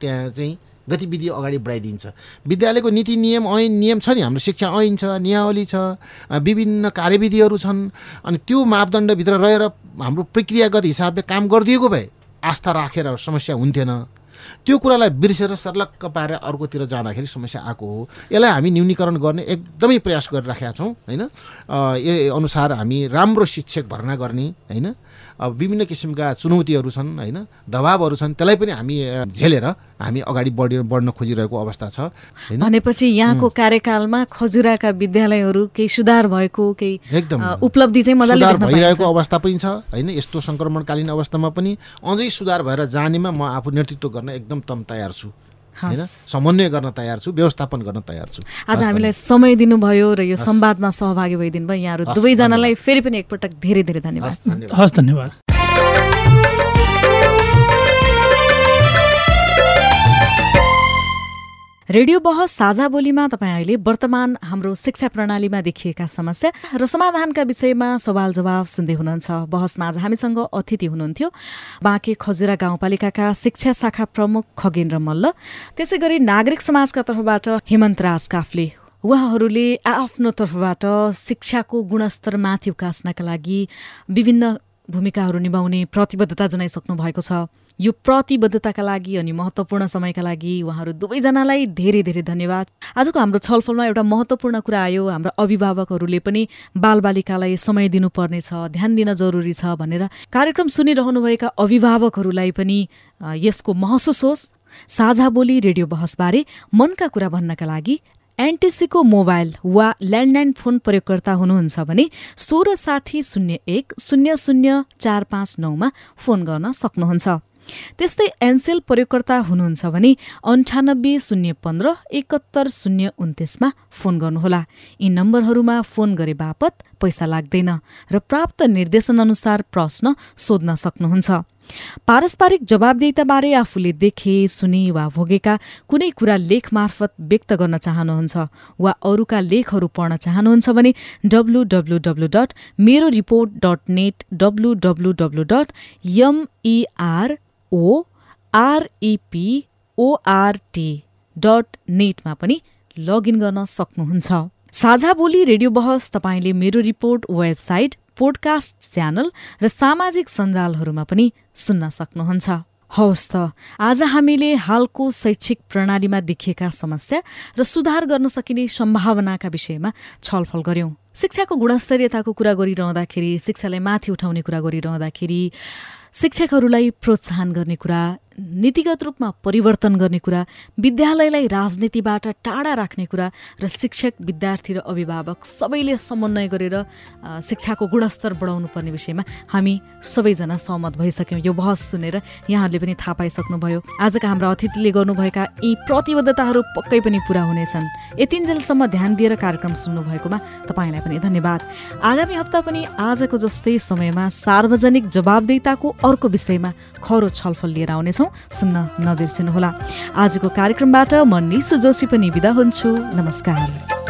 B: त्यहाँ चाहिँ गतिविधि अगाडि बढाइदिन्छ। विद्यालयको नीति नियम ऐन नियम छ नि हाम्रो शिक्षा ऐन छ नियावली छ विभिन्न कार्यविधिहरू छन् अनि त्यो मापदण्डभित्र रहेर हाम्रो प्रक्रियागत हिसाबले काम गरिदिएको भए आस्था राखेर समस्या हुन्थेन। त्यो कुरालाई बिर्सेर सर्लक्क पारेर अर्कोतिर जाँदाखेरि समस्या आएको हो। यसलाई हामी न्यूनीकरण गर्ने एकदमै प्रयास गरिराखेका छौँ होइन? ए अनुसार हामी राम्रो शिक्षक भर्ना गर्ने होइन? अब विभिन्न किसिमका चुनौतीहरू छन् होइन? दबावहरू छन् त्यसलाई पनि हामी झेलेर हामी अगाडि बढी बढ्न खोजिरहेको अवस्था छ
A: भनेपछि यहाँको कार्यकालमा खजुराका विद्यालयहरू केही सुधार भएको केही एकदम। उपलब्धि चाहिँ मजाले
B: भइरहेको अवस्था पनि छ होइन? यस्तो सङ्क्रमणकालीन अवस्थामा पनि अझै सुधार भएर जानेमा म आफू नेतृत्व गर्न एकदम तम तयार छु। होइन? समन्वय गर्न तयार छु व्यवस्थापन गर्न तयार छु।
A: आज हामीलाई समय दिनुभयो र यो संवादमा सहभागी भइदिनु भयो यहाँहरू दुवैजनालाई फेरि पनि एकपटक धेरै धेरै धन्यवाद।
C: हस् धन्यवाद।
A: रेडियो बहस साझा बोलीमा तपाईँ अहिले वर्तमान हाम्रो शिक्षा प्रणालीमा देखिएका समस्या र समाधानका विषयमा सवाल जवाब सुन्दै हुनुहुन्छ। बहसमा आज हामीसँग अतिथि हुनुहुन्थ्यो। बाँके खजुरा गाउँपालिकाका शिक्षा शाखा प्रमुख खगेन्द्र मल्ल। त्यसै गरी नागरिक समाजका तर्फबाट हेमन्त राज काफले। उहाँहरूले आफ्नो तर्फबाट शिक्षाको गुणस्तर माथि उकास्नका लागि विभिन्न भूमिकाहरू निभाउने प्रतिबद्धता जनाइसक्नु भएको छ। यो प्रतिबद्धताका लागि अनि महत्त्वपूर्ण समयका लागि उहाँहरू दुवैजनालाई धेरै धेरै धन्यवाद। आजको हाम्रो छलफलमा एउटा महत्त्वपूर्ण कुरा आयो। हाम्रो अभिभावकहरूले पनि बालबालिकालाई समय दिनुपर्नेछ ध्यान दिन जरुरी छ भनेर कार्यक्रम सुनिरहनुभएका अभिभावकहरूलाई पनि यसको महसुस होस्। साझा बोली रेडियो बहसबारे मनका कुरा भन्नका लागि एनटिसीको मोबाइल वा ल्यान्डलाइन फोन प्रयोगकर्ता हुनुहुन्छ भने सोह्र साठी शून्य एक शून्य शून्य चार पाँच नौमा फोन गर्न सक्नुहुन्छ। त्यस्तै एनसेल प्रयोगकर्ता हुनुहुन्छ भने अन्ठानब्बे शून्य पन्ध्र एकहत्तर शून्य उन्तिसमा फोन गर्नुहोला। यी नम्बरहरूमा फोन गरे बापत पैसा लाग्दैन र प्राप्त निर्देशनअनुसार प्रश्न सोध्न सक्नुहुन्छ। पारस्परिक जवाबदेताबारे आफूले देखे सुने वा भोगेका कुनै कुरा लेख मार्फत व्यक्त गर्न चाहनुहुन्छ वा अरूका लेखहरू पढ्न चाहनुहुन्छ भने डब्लु डब्लु डब्लु डट मेरो report dot net W W W dot MER OREP ORT dot नेटमा पनि लगइन गर्न सक्नुहुन्छ। साझा बोली रेडियो बहस तपाईँले मेरो रिपोर्ट वेबसाइट पोडकास्ट च्यानल र सामाजिक सञ्जालहरूमा पनि सुन्न सक्नुहुन्छ। हवस् त आज हामीले हालको शैक्षिक प्रणालीमा देखिएका समस्या र सुधार गर्न सकिने सम्भावनाका विषयमा छलफल गर्यौं शिक्षाको गुणस्तरीयताको कुरा गरिरहँदाखेरि शिक्षालाई माथि उठाउने कुरा गरिरहँदाखेरि शिक्षकहरूलाई प्रोत्साहन गर्ने कुरा नीतिगत रूपमा परिवर्तन गर्ने कुरा विद्यालयलाई राजनीतिबाट टाढा राख्ने कुरा र शिक्षक विद्यार्थी र अभिभावक सबैले समन्वय गरेर शिक्षाको गुणस्तर बढाउनु पर्ने विषयमा हामी सबैजना सहमत भइसक्यौँ। यो बहस सुनेर यहाँहरूले पनि थाहा पाइसक्नुभयो। आजका हाम्रा अतिथिले गर्नुभएका यी प्रतिबद्धताहरू पक्कै पनि पुरा हुनेछन्। यतिन्जेलसम्म ध्यान दिएर कार्यक्रम सुन्नुभएकोमा तपाईँलाई पनि धन्यवाद। आगामी हप्ता पनि आजको जस्तै समयमा सार्वजनिक जवाबदेताको अर्को विषयमा खरो छलफल लिएर आउनेछौँ। सुन्न नबिर्सिनुहोला। आजको कार्यक्रमबाट म निसु जोशी पनि बिदा हुन्छु। नमस्कार।